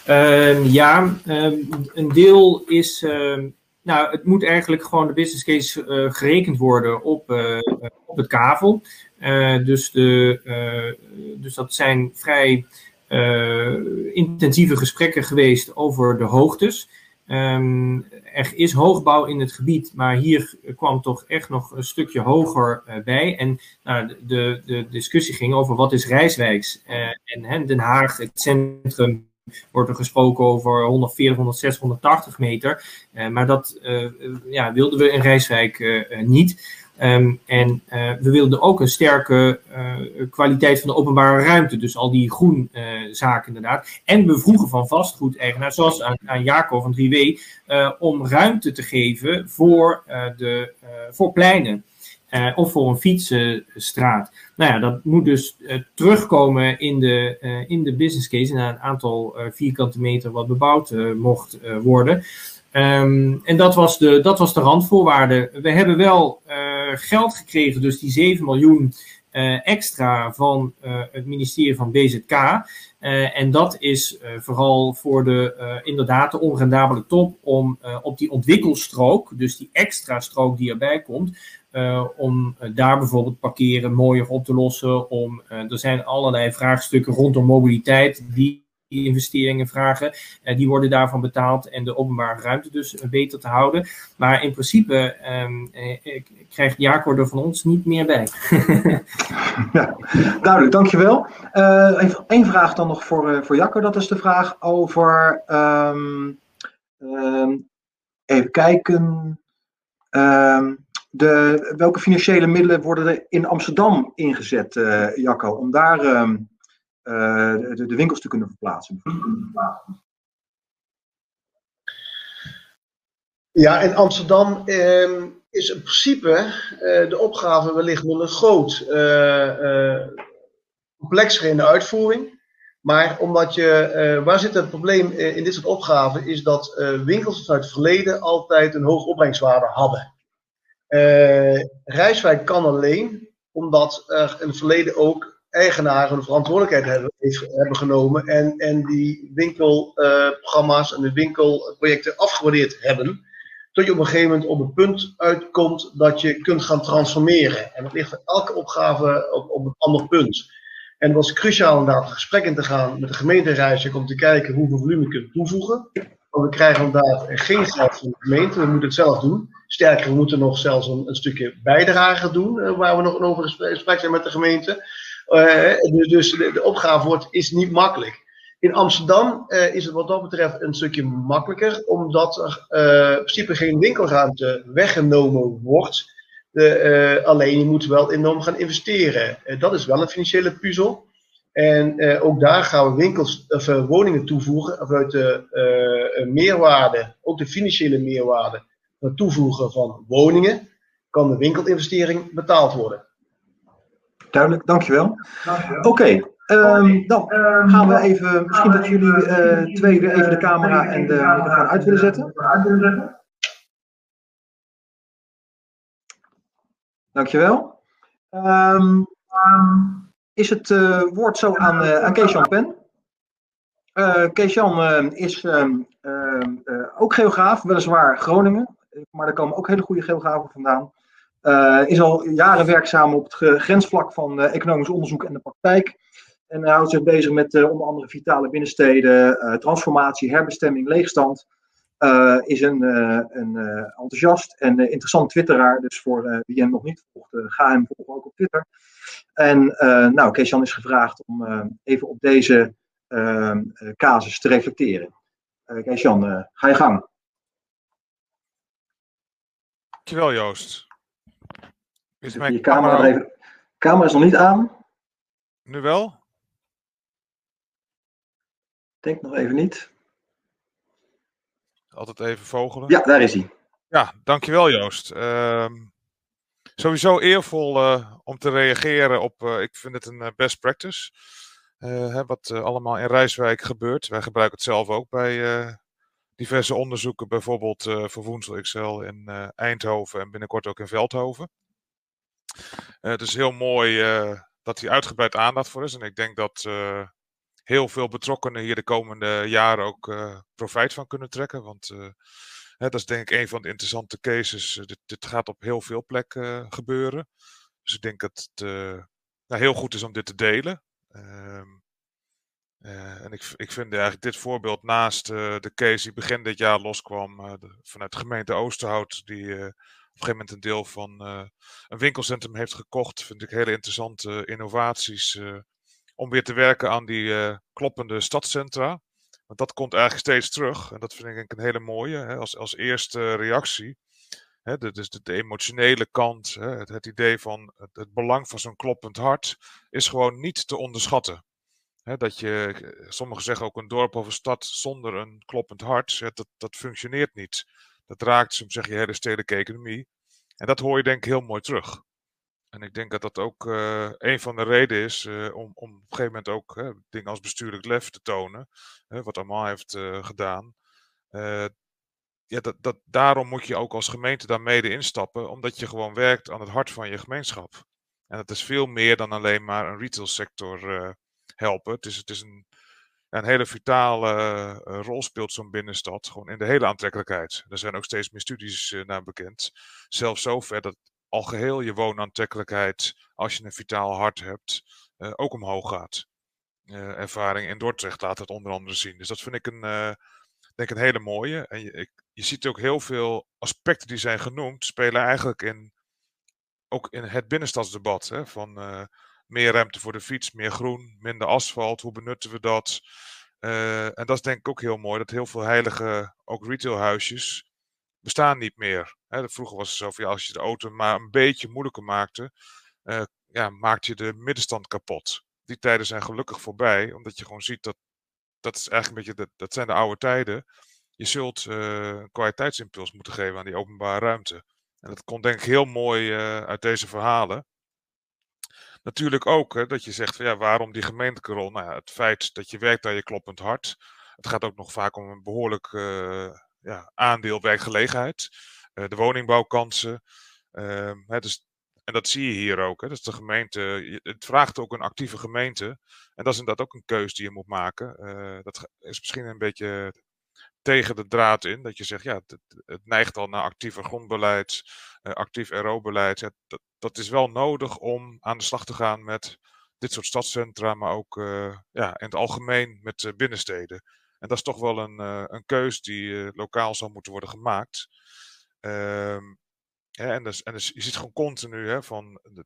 Uh, ja, uh, een deel is. Uh, nou, het moet eigenlijk gewoon de business case uh, gerekend worden op, op het kavel. dus, de, dus dat zijn vrij intensieve gesprekken geweest over de hoogtes. Um, er is hoogbouw in het gebied, maar hier kwam toch echt nog een stukje hoger bij. En nou, de, de discussie ging over wat is Rijswijks. en Den Haag, het centrum wordt er gesproken over 140, 160, 180 meter. Uh, maar dat uh, ja, wilden we in Rijswijk uh, niet. Um, en we wilden ook een sterke kwaliteit van de openbare ruimte. Dus al die groenzaken inderdaad. En we vroegen van vastgoedeigenaar, zoals aan, aan Jacob van 3W, om ruimte te geven voor, de, voor pleinen. Of voor een fietsstraat. Nou ja, dat moet dus terugkomen in de, in de business case, naar een aantal vierkante meter wat bebouwd mocht worden. Um, en dat was, de, dat was de randvoorwaarde. We hebben wel geld gekregen, dus die 7 miljoen extra van het ministerie van BZK. en dat is vooral voor de inderdaad de onrendabele top om op die ontwikkelstrook, dus die extra strook die erbij komt, om daar bijvoorbeeld parkeren mooier op te lossen. Om, er zijn allerlei vraagstukken rondom mobiliteit die investeringen vragen. die worden daarvan betaald en de openbare ruimte dus beter te houden. Maar in principe um, krijgt Jaco er van ons niet meer bij. [LAUGHS] ja, duidelijk, dankjewel. even één vraag dan nog voor, voor Jacco. Dat is de vraag over. Um, um, even kijken. De, welke financiële middelen worden er in Amsterdam ingezet, uh, Jacco, om daar uh, uh, de, de, winkels te kunnen verplaatsen? Ja, in Amsterdam ehm, is in principe eh, de opgave wellicht wel een groot complexer in de uitvoering. Maar omdat je, waar zit het probleem in dit soort opgaven, is dat winkels vanuit het verleden altijd een hoge opbrengstwaarde hadden. Rijswijk kan alleen omdat er in het verleden ook eigenaren een verantwoordelijkheid hebben, hebben genomen en, en die winkelprogramma's en de winkelprojecten afgewaardeerd hebben. Tot je op een gegeven moment op een punt uitkomt dat je kunt gaan transformeren. En dat ligt voor elke opgave op, op een ander punt. En het was cruciaal om daar een gesprek in te gaan met de gemeente Rijswijk om te kijken hoeveel volume je kunt toevoegen. Want we krijgen inderdaad geen geld van de gemeente, we moeten het zelf doen. Sterker, we moeten nog zelfs een, een stukje bijdrage doen, uh, waar we nog over gesprek zijn met de gemeente. Uh, dus, dus de, opgave wordt, is niet makkelijk. In Amsterdam uh, is het wat dat betreft een stukje makkelijker, omdat er in principe geen winkelruimte weggenomen wordt. De, alleen je moet wel enorm gaan investeren. dat is wel een financiële puzzel. En ook daar gaan we winkels, of, woningen toevoegen vanuit de meerwaarde, ook de financiële meerwaarde, het toevoegen van woningen, kan de winkelinvestering betaald worden. Duidelijk, dankjewel. dankjewel. Oké, okay, um, dan gaan we even, misschien dat jullie twee weer even de camera en de microfoon uit willen zetten. Dankjewel. Um, is het uh, woord zo aan, uh, aan Kees-Jan Pen. Uh, Kees-Jan is ehm, ehm, ook geograaf, weliswaar Groningen, maar er komen ook hele goede geografen vandaan. Is al jaren werkzaam op het grensvlak van economisch onderzoek en de praktijk. En hij houdt zich bezig met onder andere vitale binnensteden, transformatie, herbestemming, leegstand. is een, een enthousiast en interessant twitteraar. Dus voor wie hem nog niet volgt, ga hem volgen ook op Twitter. En nou, Kees-Jan is gevraagd om even op deze uh, casus te reflecteren. Kees-Jan, ga je gang. Dankjewel Joost. Is mijn je camera, camera... Even... camera is nog niet aan. Nu wel? denk nog even niet. Altijd even vogelen. Ja, daar is hij. Ja, dankjewel Joost. Ehm, sowieso eervol uh, om te reageren op, uh, ik vind het een uh, best practice. Hè, wat allemaal in Rijswijk gebeurt. Wij gebruiken het zelf ook bij diverse onderzoeken, bijvoorbeeld voor Woensel XL in Eindhoven en binnenkort ook in Veldhoven. Het is heel mooi dat hier uitgebreid aandacht voor is. En ik denk dat heel veel betrokkenen hier de komende jaren ook profijt van kunnen trekken. Want dat is denk ik een van de interessante cases. Eh, dit, gaat op heel veel plekken eh, gebeuren. Dus ik denk dat het nou, heel goed is om dit te delen. Ehm, en ik, ik vind eigenlijk dit voorbeeld naast de case die begin dit jaar loskwam vanuit de gemeente Oosterhout, die gegeven moment een deel van een winkelcentrum heeft gekocht, vind ik hele interessante innovaties om weer te werken aan die kloppende stadscentra. Want dat komt eigenlijk steeds terug. En dat vind ik een hele mooie. Hè, als, als eerste reactie. Hè, de, dus de, emotionele kant. Hè, het, het, idee van het, het belang van zo'n kloppend hart. Is gewoon niet te onderschatten. Hè, dat je, sommigen zeggen ook een dorp of een stad zonder een kloppend hart. dat, dat functioneert niet. Dat raakt, soms zeg je, hele stedelijke economie. En dat hoor je denk ik heel mooi terug. En ik denk dat dat ook uh, een van de redenen is uh, om, om op een gegeven moment ook dingen als bestuurlijk lef te tonen. wat Amal heeft gedaan. ja, dat, dat, daarom moet je ook als gemeente daar mede instappen, omdat je gewoon werkt aan het hart van je gemeenschap. En dat is veel meer dan alleen maar een retailsector helpen. Het is, het is een, een hele vitale rol speelt zo'n binnenstad, gewoon in de hele aantrekkelijkheid. Er zijn ook steeds meer studies naar bekend. Zelfs zover dat algeheel je woonaantrekkelijkheid, als je een vitaal hart hebt, uh, ook omhoog gaat. Ervaring in Dordrecht laat het onder andere zien. Dus dat vind ik een, denk een hele mooie. En je, je ziet ook heel veel aspecten die zijn genoemd, spelen eigenlijk in, ook in het binnenstadsdebat. Hè, van meer ruimte voor de fiets, meer groen, minder asfalt, hoe benutten we dat? en dat is denk ik ook heel mooi, dat heel veel heilige, ook retailhuisjes, bestaan niet meer. Hè, vroeger was het zo van ja, als je de auto maar een beetje moeilijker maakte, uh, ja, maakte je de middenstand kapot. Die tijden zijn gelukkig voorbij, omdat je gewoon ziet dat dat is eigenlijk een beetje, dat, dat zijn de oude tijden. Je zult uh, een kwaliteitsimpuls moeten geven aan die openbare ruimte. En dat komt denk ik heel mooi uit deze verhalen. Natuurlijk ook hè, dat je zegt van ja, waarom die gemeentelijke rol? Nou het feit dat je werkt aan je kloppend hart. Het gaat ook nog vaak om een behoorlijk ja, aandeel werkgelegenheid. Eh, de woningbouwkansen. Ehm, hè, dus, en dat zie je hier ook. Hè. Dus de gemeente, het vraagt ook een actieve gemeente. En dat is inderdaad ook een keuze die je moet maken. Eh, dat is misschien een beetje tegen de draad in. Dat je zegt, ja, het, het neigt al naar actiever grondbeleid, uh, actief RO-beleid. Dat, is wel nodig om aan de slag te gaan met dit soort stadscentra, maar ook uh, ja, in het algemeen met binnensteden. En dat is toch wel een, een keus die lokaal zal moeten worden gemaakt. Hè, en, dus, en dus je ziet gewoon continu hè, van. De,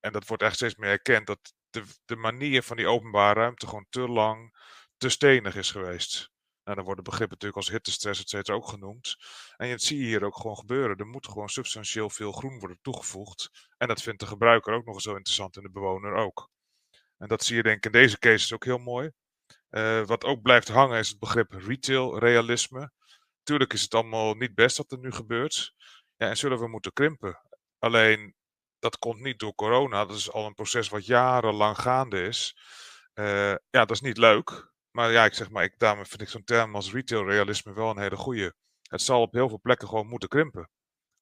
en dat wordt echt steeds meer erkend dat de, de manier van die openbare ruimte gewoon te lang te stenig is geweest. Nou, dan worden begrippen natuurlijk als hittestress, et cetera, ook genoemd. En dat zie je hier ook gewoon gebeuren. Er moet gewoon substantieel veel groen worden toegevoegd. En dat vindt de gebruiker ook nog zo interessant en de bewoner ook. En dat zie je denk ik in deze cases ook heel mooi. Uh, wat ook blijft hangen is het begrip retail realisme. Tuurlijk is het allemaal niet best wat er nu gebeurt. Ja, en zullen we moeten krimpen. Alleen, dat komt niet door corona. Dat is al een proces wat jarenlang gaande is. Uh, ja, dat is niet leuk. Maar ja, ik zeg maar, ik, daarom vind ik zo'n term als retail realisme wel een hele goede. Het zal op heel veel plekken gewoon moeten krimpen.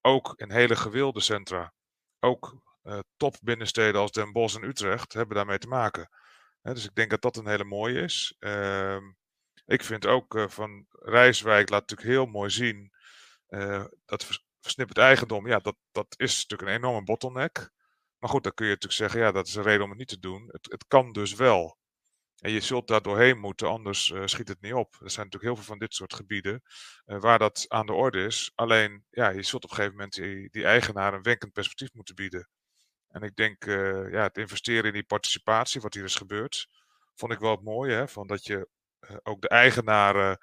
Ook in hele gewilde centra. Ook uh, top binnensteden als Den Bosch en Utrecht hebben daarmee te maken. dus ik denk dat dat een hele mooie is. Uh, ik vind ook uh, van Rijswijk laat natuurlijk heel mooi zien uh, dat versnipperd eigendom, ja, dat, dat is natuurlijk een enorme bottleneck. Maar goed, dan kun je natuurlijk zeggen, ja, dat is een reden om het niet te doen. Het, het kan dus wel. En je zult daar doorheen moeten, anders uh, schiet het niet op. Er zijn natuurlijk heel veel van dit soort gebieden uh, waar dat aan de orde is. Alleen, ja, je zult op een gegeven moment die, eigenaar een wenkend perspectief moeten bieden. En ik denk, uh, ja, het investeren in die participatie, wat hier is gebeurd, vond ik wel het mooie. Hè? Van dat je eh, ook de eigenaren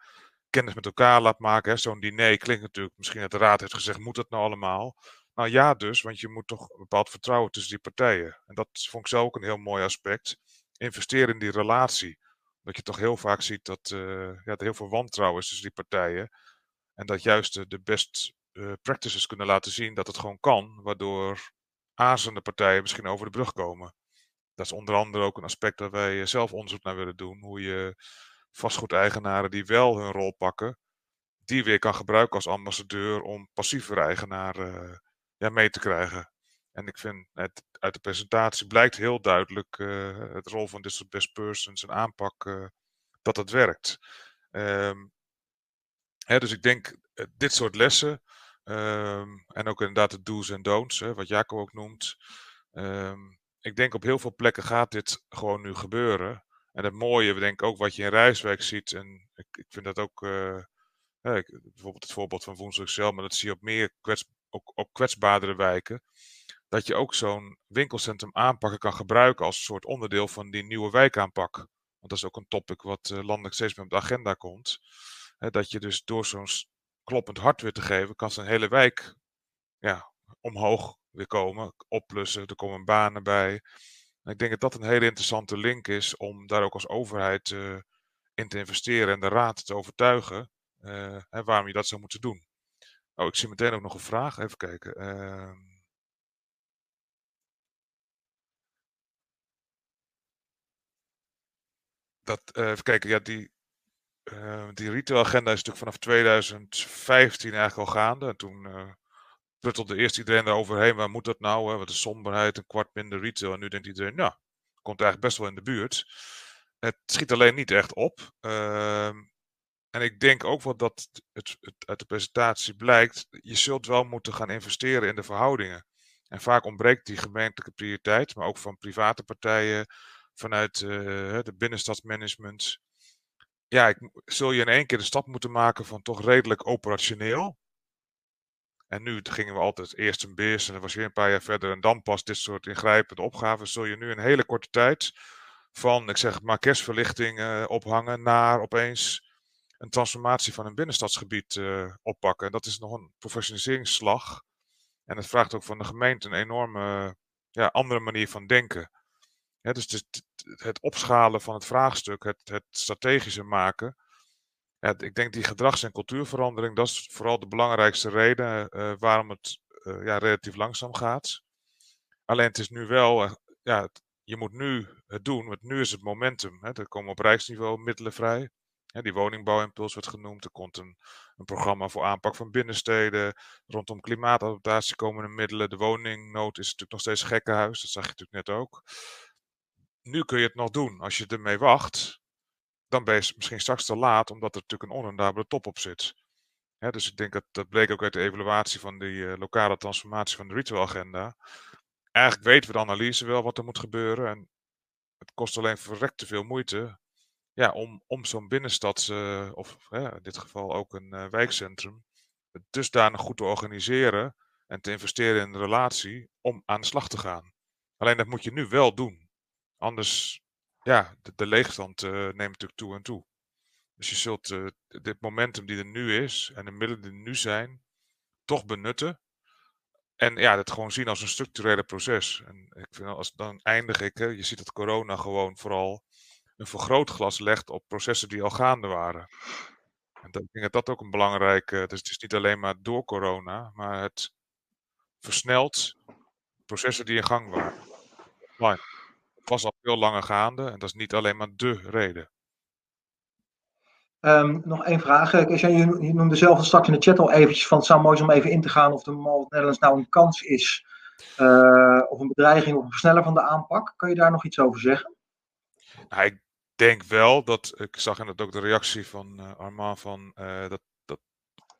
kennis met elkaar laat maken. Zo'n diner klinkt natuurlijk, misschien dat de raad heeft gezegd, moet dat nou allemaal? Nou ja dus, want je moet toch een bepaald vertrouwen tussen die partijen. En dat vond ik zelf ook een heel mooi aspect. Investeren in die relatie. Dat je toch heel vaak ziet dat uh, ja, er heel veel wantrouwen is tussen die partijen. En dat juist de, best uh, practices kunnen laten zien dat het gewoon kan, waardoor aarzelende partijen misschien over de brug komen. Dat is onder andere ook een aspect dat wij zelf onderzoek naar willen doen. Hoe je vastgoedeigenaren die wel hun rol pakken, die weer kan gebruiken als ambassadeur om passieve eigenaren ja, mee te krijgen. En ik vind het, uit de presentatie blijkt heel duidelijk uh, het rol van dit soort best persons en aanpak uh, dat het werkt. Um, hè, dus ik denk uh, dit soort lessen um, en ook inderdaad de do's en don'ts, hè, wat Jaco ook noemt. Um, ik denk op heel veel plekken gaat dit gewoon nu gebeuren. En het mooie, we denken ook wat je in Rijswijk ziet. En ik, ik vind dat ook, bijvoorbeeld het voorbeeld van Woensdag zelf, maar dat zie je op meer kwets, ook, ook kwetsbaardere wijken dat je ook zo'n winkelcentrum aanpakken kan gebruiken als een soort onderdeel van die nieuwe wijkaanpak. Want dat is ook een topic wat uh, landelijk steeds meer op de agenda komt. dat je dus door zo'n kloppend hart weer te geven, kan zijn hele wijk ja, omhoog weer komen, opplussen, er komen banen bij. En ik denk dat dat een hele interessante link is om daar ook als overheid uh, in te investeren en de raad te overtuigen hè, waarom je dat zou moeten doen. Oh, ik zie meteen ook nog een vraag. Even kijken. Uh, dat, uh, even kijken, ja, die, uh, die retail-agenda is natuurlijk vanaf 2015 eigenlijk al gaande. En toen uh, pruttelde eerst iedereen eroverheen, waar moet dat nou? Hè? Wat is somberheid, een kwart minder retail. En nu denkt iedereen, nou, komt eigenlijk best wel in de buurt. Het schiet alleen niet echt op. Ehm, en ik denk ook wel dat het, het, uit de presentatie blijkt, je zult wel moeten gaan investeren in de verhoudingen. En vaak ontbreekt die gemeentelijke prioriteit, maar ook van private partijen, vanuit uh, de binnenstadsmanagement. Ja, ik, zul je in één keer de stap moeten maken van toch redelijk operationeel. En nu gingen we altijd eerst een beers en dan was weer een paar jaar verder. En dan pas dit soort ingrijpende opgaven. Zul je nu een hele korte tijd van, ik zeg maar, kerstverlichting uh, ophangen naar opeens een transformatie van een binnenstadsgebied uh, oppakken. En dat is nog een professionaliseringsslag. En het vraagt ook van de gemeente een enorme ja, andere manier van denken. Dus het, het, opschalen van het vraagstuk, het, het strategische maken. Ja, ik denk die gedrags- en cultuurverandering, dat is vooral de belangrijkste reden uh, waarom het uh, ja, relatief langzaam gaat. Alleen het is nu wel, ja, je moet nu het doen, want nu is het momentum. Hè. Er komen op rijksniveau middelen vrij. Die woningbouwimpuls werd genoemd. Er komt een, een, programma voor aanpak van binnensteden. Rondom klimaatadaptatie komen er middelen. De woningnood is natuurlijk nog steeds gekkenhuis. Dat zag je natuurlijk net ook nu kun je het nog doen. Als je ermee wacht, dan ben je misschien straks te laat, omdat er natuurlijk een onrendabele top op zit. dus ik denk dat dat bleek ook uit de evaluatie van die uh, lokale transformatie van de retailagenda. Eigenlijk weten we de analyse wel wat er moet gebeuren. En het kost alleen verrekt te veel moeite ja, om, om zo'n binnenstad, uh, of in dit geval ook een uh, wijkcentrum, dusdanig goed te organiseren en te investeren in de relatie om aan de slag te gaan. Alleen dat moet je nu wel doen. Anders, ja, de, leegstand uh, neemt natuurlijk toe en toe. Dus je zult uh, dit momentum die er nu is en de middelen die er nu zijn, toch benutten. En ja, dat gewoon zien als een structurele proces. En ik vind als dan eindig ik, hè, je ziet dat corona gewoon vooral een vergrootglas legt op processen die al gaande waren. En ik denk dat dat ook een belangrijke, dus het is niet alleen maar door corona, maar het versnelt processen die in gang waren. Fine was al veel langer gaande en dat is niet alleen maar de reden. Um, nog één vraag. Je, je noemde zelf straks in de chat al eventjes van het zou mooi zijn om even in te gaan of de Mall Netherlands nou een kans is uh, of een bedreiging of een versneller van de aanpak. Kan je daar nog iets over zeggen? Nou, ik denk wel dat, ik zag inderdaad ook de reactie van uh, Armand van uh, dat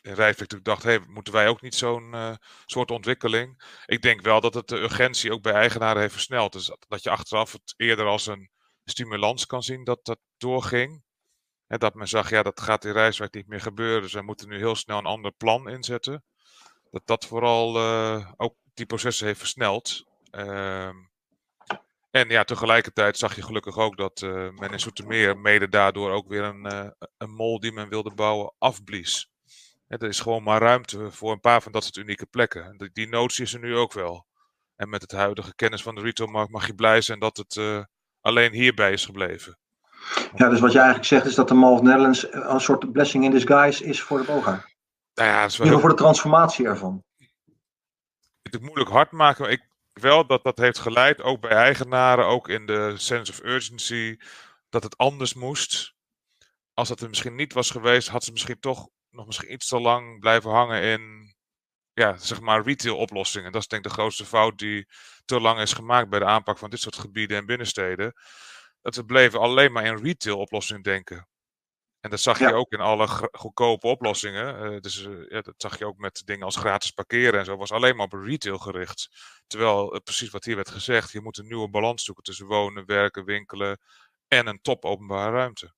in dacht, moeten wij ook niet zo'n uh, soort ontwikkeling? Ik denk wel dat het de urgentie ook bij eigenaren heeft versneld. Dus dat je achteraf het eerder als een stimulans kan zien dat dat doorging. En dat men zag, ja, dat gaat in Rijswijk niet meer gebeuren. Dus we moeten nu heel snel een ander plan inzetten. Dat dat vooral uh, ook die processen heeft versneld. Uh, en ja, tegelijkertijd zag je gelukkig ook dat uh, men in Soetermeer mede daardoor ook weer een, een mol die men wilde bouwen afblies er is gewoon maar ruimte voor een paar van dat soort unieke plekken. Die, die notie is er nu ook wel. En met het huidige kennis van de retailmarkt mag je blij zijn dat het uh, alleen hierbij is gebleven. Ja, dus wat je eigenlijk zegt is dat de Mall of Netherlands een soort blessing in disguise is voor de Boga. Nou ja, dat is wel heel... voor de transformatie ervan. Het moeilijk hard maken, maar ik wel dat dat heeft geleid, ook bij eigenaren, ook in de sense of urgency, dat het anders moest. Als dat er misschien niet was geweest, had ze misschien toch nog misschien iets te lang blijven hangen in ja, zeg maar retail oplossingen. Dat is denk ik de grootste fout die te lang is gemaakt bij de aanpak van dit soort gebieden en binnensteden. Dat we bleven alleen maar in retail oplossingen denken. En dat zag je ook in alle goedkope oplossingen. Uh, dus uh, ja, dat zag je ook met dingen als gratis parkeren en zo. Was alleen maar op retail gericht. Terwijl uh, precies wat hier werd gezegd. Je moet een nieuwe balans zoeken tussen wonen, werken, winkelen. En een top openbare ruimte.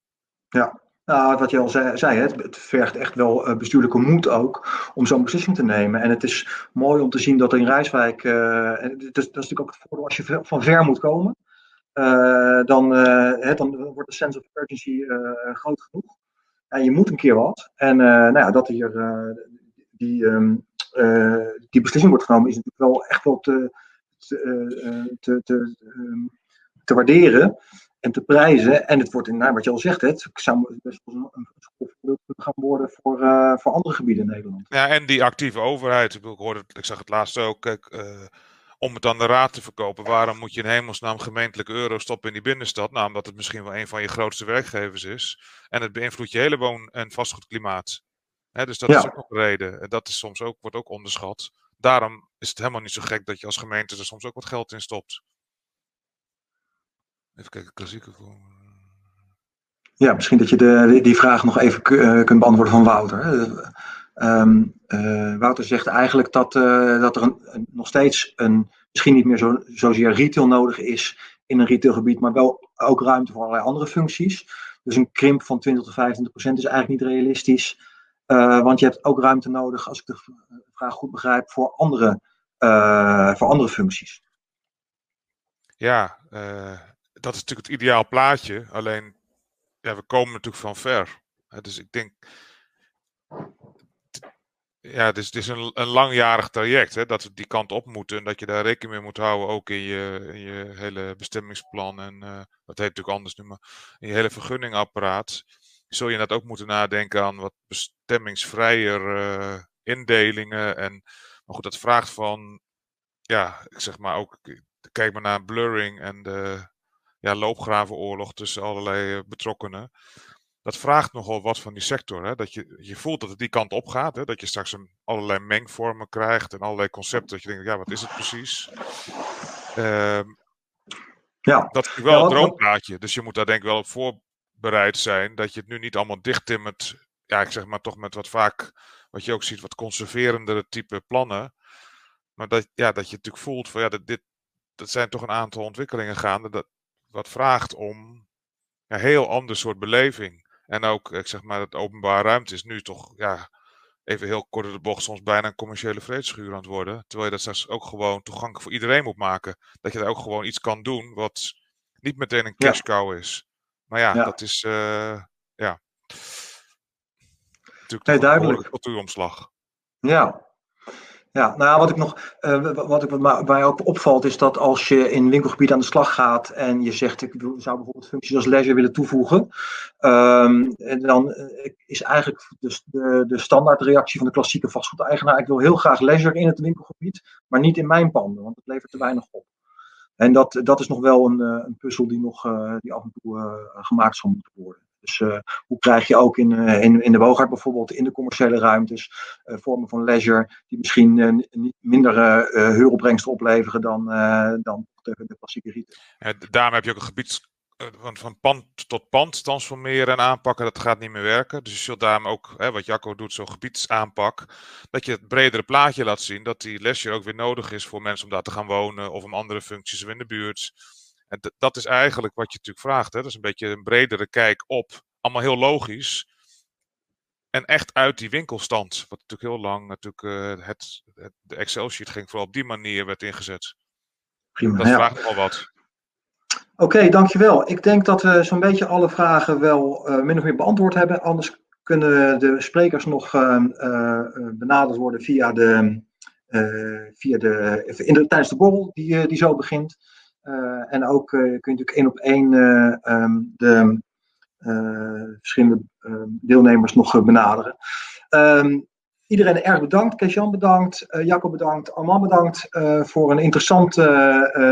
Ja, nou, wat je al zei, het, vergt echt wel bestuurlijke moed ook om zo'n beslissing te nemen. En het is mooi om te zien dat in Rijswijk, en dat, is, natuurlijk ook het voordeel als je van ver moet komen, uh, dan, dan wordt de sense of urgency groot genoeg. En je moet een keer wat. En nou ja, dat hier die, um, die beslissing wordt genomen, is natuurlijk wel echt wel te, te, um, te waarderen en te prijzen. En het wordt inderdaad, wat je al zegt, het zou best wel een schoolvoorbeeld gaan worden voor, voor andere gebieden in Nederland. Ja, en die actieve overheid. Ik, hoorde, ik zag het laatst ook. Kijk, om het aan de raad te verkopen, waarom moet je in hemelsnaam gemeentelijke euro stoppen in die binnenstad? Nou, omdat het misschien wel een van je grootste werkgevers is. En het beïnvloedt je hele woon- en vastgoedklimaat. dus dat is ook een reden. En dat is soms ook, wordt ook onderschat. Daarom is het helemaal niet zo gek dat je als gemeente er soms ook wat geld in stopt. Even kijken, klassieke voor. Ja, misschien dat je de, die vraag nog even eh, kunt beantwoorden van Wouter. Um, uh, Wouter zegt eigenlijk dat, uh, dat er een, nog steeds een, misschien niet meer zo, zozeer retail nodig is in een retailgebied, maar wel ook ruimte voor allerlei andere functies. Dus een krimp van 20 tot 25 procent is eigenlijk niet realistisch. Uh, want je hebt ook ruimte nodig, als ik de vraag goed begrijp, voor andere, voor andere functies. Ja, dat is natuurlijk het ideaal plaatje. Alleen, ja, we komen natuurlijk van ver. Dus ik denk, ja, het is, het is een, een langjarig traject hè, dat we die kant op moeten. En dat je daar rekening mee moet houden, ook in je, je hele bestemmingsplan. En uh, dat heet natuurlijk anders nu, in je hele vergunningapparaat. Zul je dat ook moeten nadenken aan wat bestemmingsvrijer uh, indelingen. En, maar goed, dat vraagt van, ja, ik zeg maar ook, kijk maar naar blurring en de ja, loopgravenoorlog tussen allerlei eh, betrokkenen dat vraagt nogal wat van die sector. Hè? Dat je, je voelt dat het die kant op gaat. Hè? Dat je straks een, allerlei mengvormen krijgt en allerlei concepten. Dat je denkt, ja, wat is het precies? Uh, ja. Dat is wel een droomplaatje. Dus je moet daar denk ik wel op voorbereid zijn. Dat je het nu niet allemaal dichttimmert. Ja, ik zeg maar toch met wat vaak, wat je ook ziet, wat conserverendere type plannen. Maar dat, ja, dat je natuurlijk voelt van ja, dat, dit, dat zijn toch een aantal ontwikkelingen gaande. Dat, wat vraagt om een heel ander soort beleving. En ook, ik zeg maar, het openbare ruimte is nu toch, ja, even heel kort de bocht, soms bijna een commerciële vredeschuur aan het worden. Terwijl je dat straks ook gewoon toegankelijk voor iedereen moet maken. Dat je daar ook gewoon iets kan doen wat niet meteen een cash cow is. Maar ja, dat is, uh, ja. Natuurlijk nee, duidelijk. een cultuuromslag. Ja, ja, nou wat ik nog, uh, wat, ik, wat mij ook opvalt is dat als je in winkelgebied aan de slag gaat en je zegt ik zou bijvoorbeeld functies als leisure willen toevoegen, um, en dan uh, is eigenlijk de, de, de standaardreactie van de klassieke vastgoedeigenaar, ik wil heel graag leisure in het winkelgebied, maar niet in mijn panden, want het levert te weinig op. En dat, dat is nog wel een, uh, een puzzel die nog die af en toe gemaakt zal moeten worden. Dus uh, hoe krijg je ook in, uh, in, in de Boogaard bijvoorbeeld in de commerciële ruimtes uh, vormen van leisure die misschien niet minder huuropbrengsten opleveren dan, dan de, de klassieke rieten. Ja, daarom heb je ook een gebied van, van pand tot pand transformeren en aanpakken, dat gaat niet meer werken. Dus je zult daarom ook, hè, wat Jacco doet, zo'n gebiedsaanpak, dat je het bredere plaatje laat zien, dat die leisure ook weer nodig is voor mensen om daar te gaan wonen of om andere functies in de buurt. En dat is eigenlijk wat je natuurlijk vraagt. Hè? Dat is een beetje een bredere kijk op. Allemaal heel logisch. En echt uit die winkelstand. Wat natuurlijk heel lang natuurlijk uh, het, het, de Excel-sheet ging vooral op die manier werd ingezet. Prima, dat ja. vraagt al wat. Oké, okay, dankjewel. Ik denk dat we zo'n beetje alle vragen wel uh, min of meer beantwoord hebben. Anders kunnen de sprekers nog uh, benaderd worden via de, via de, in de, tijdens de borrel die, die zo begint. Uh, en ook uh, kun je natuurlijk één op één uh, um, de verschillende deelnemers nog benaderen. Ehm, iedereen erg bedankt. Kees-Jan bedankt. Uh, Jacob bedankt. Armand bedankt voor een interessant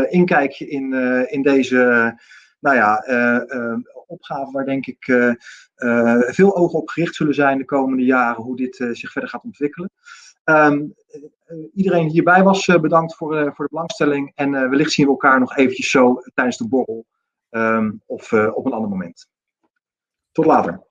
inkijkje in, in deze nou ja, opgave waar denk ik veel ogen op gericht zullen zijn de komende jaren hoe dit zich verder gaat ontwikkelen. Um, iedereen die hierbij was, bedankt voor, voor de belangstelling. En wellicht zien we elkaar nog eventjes zo tijdens de borrel um, of op een ander moment. Tot later.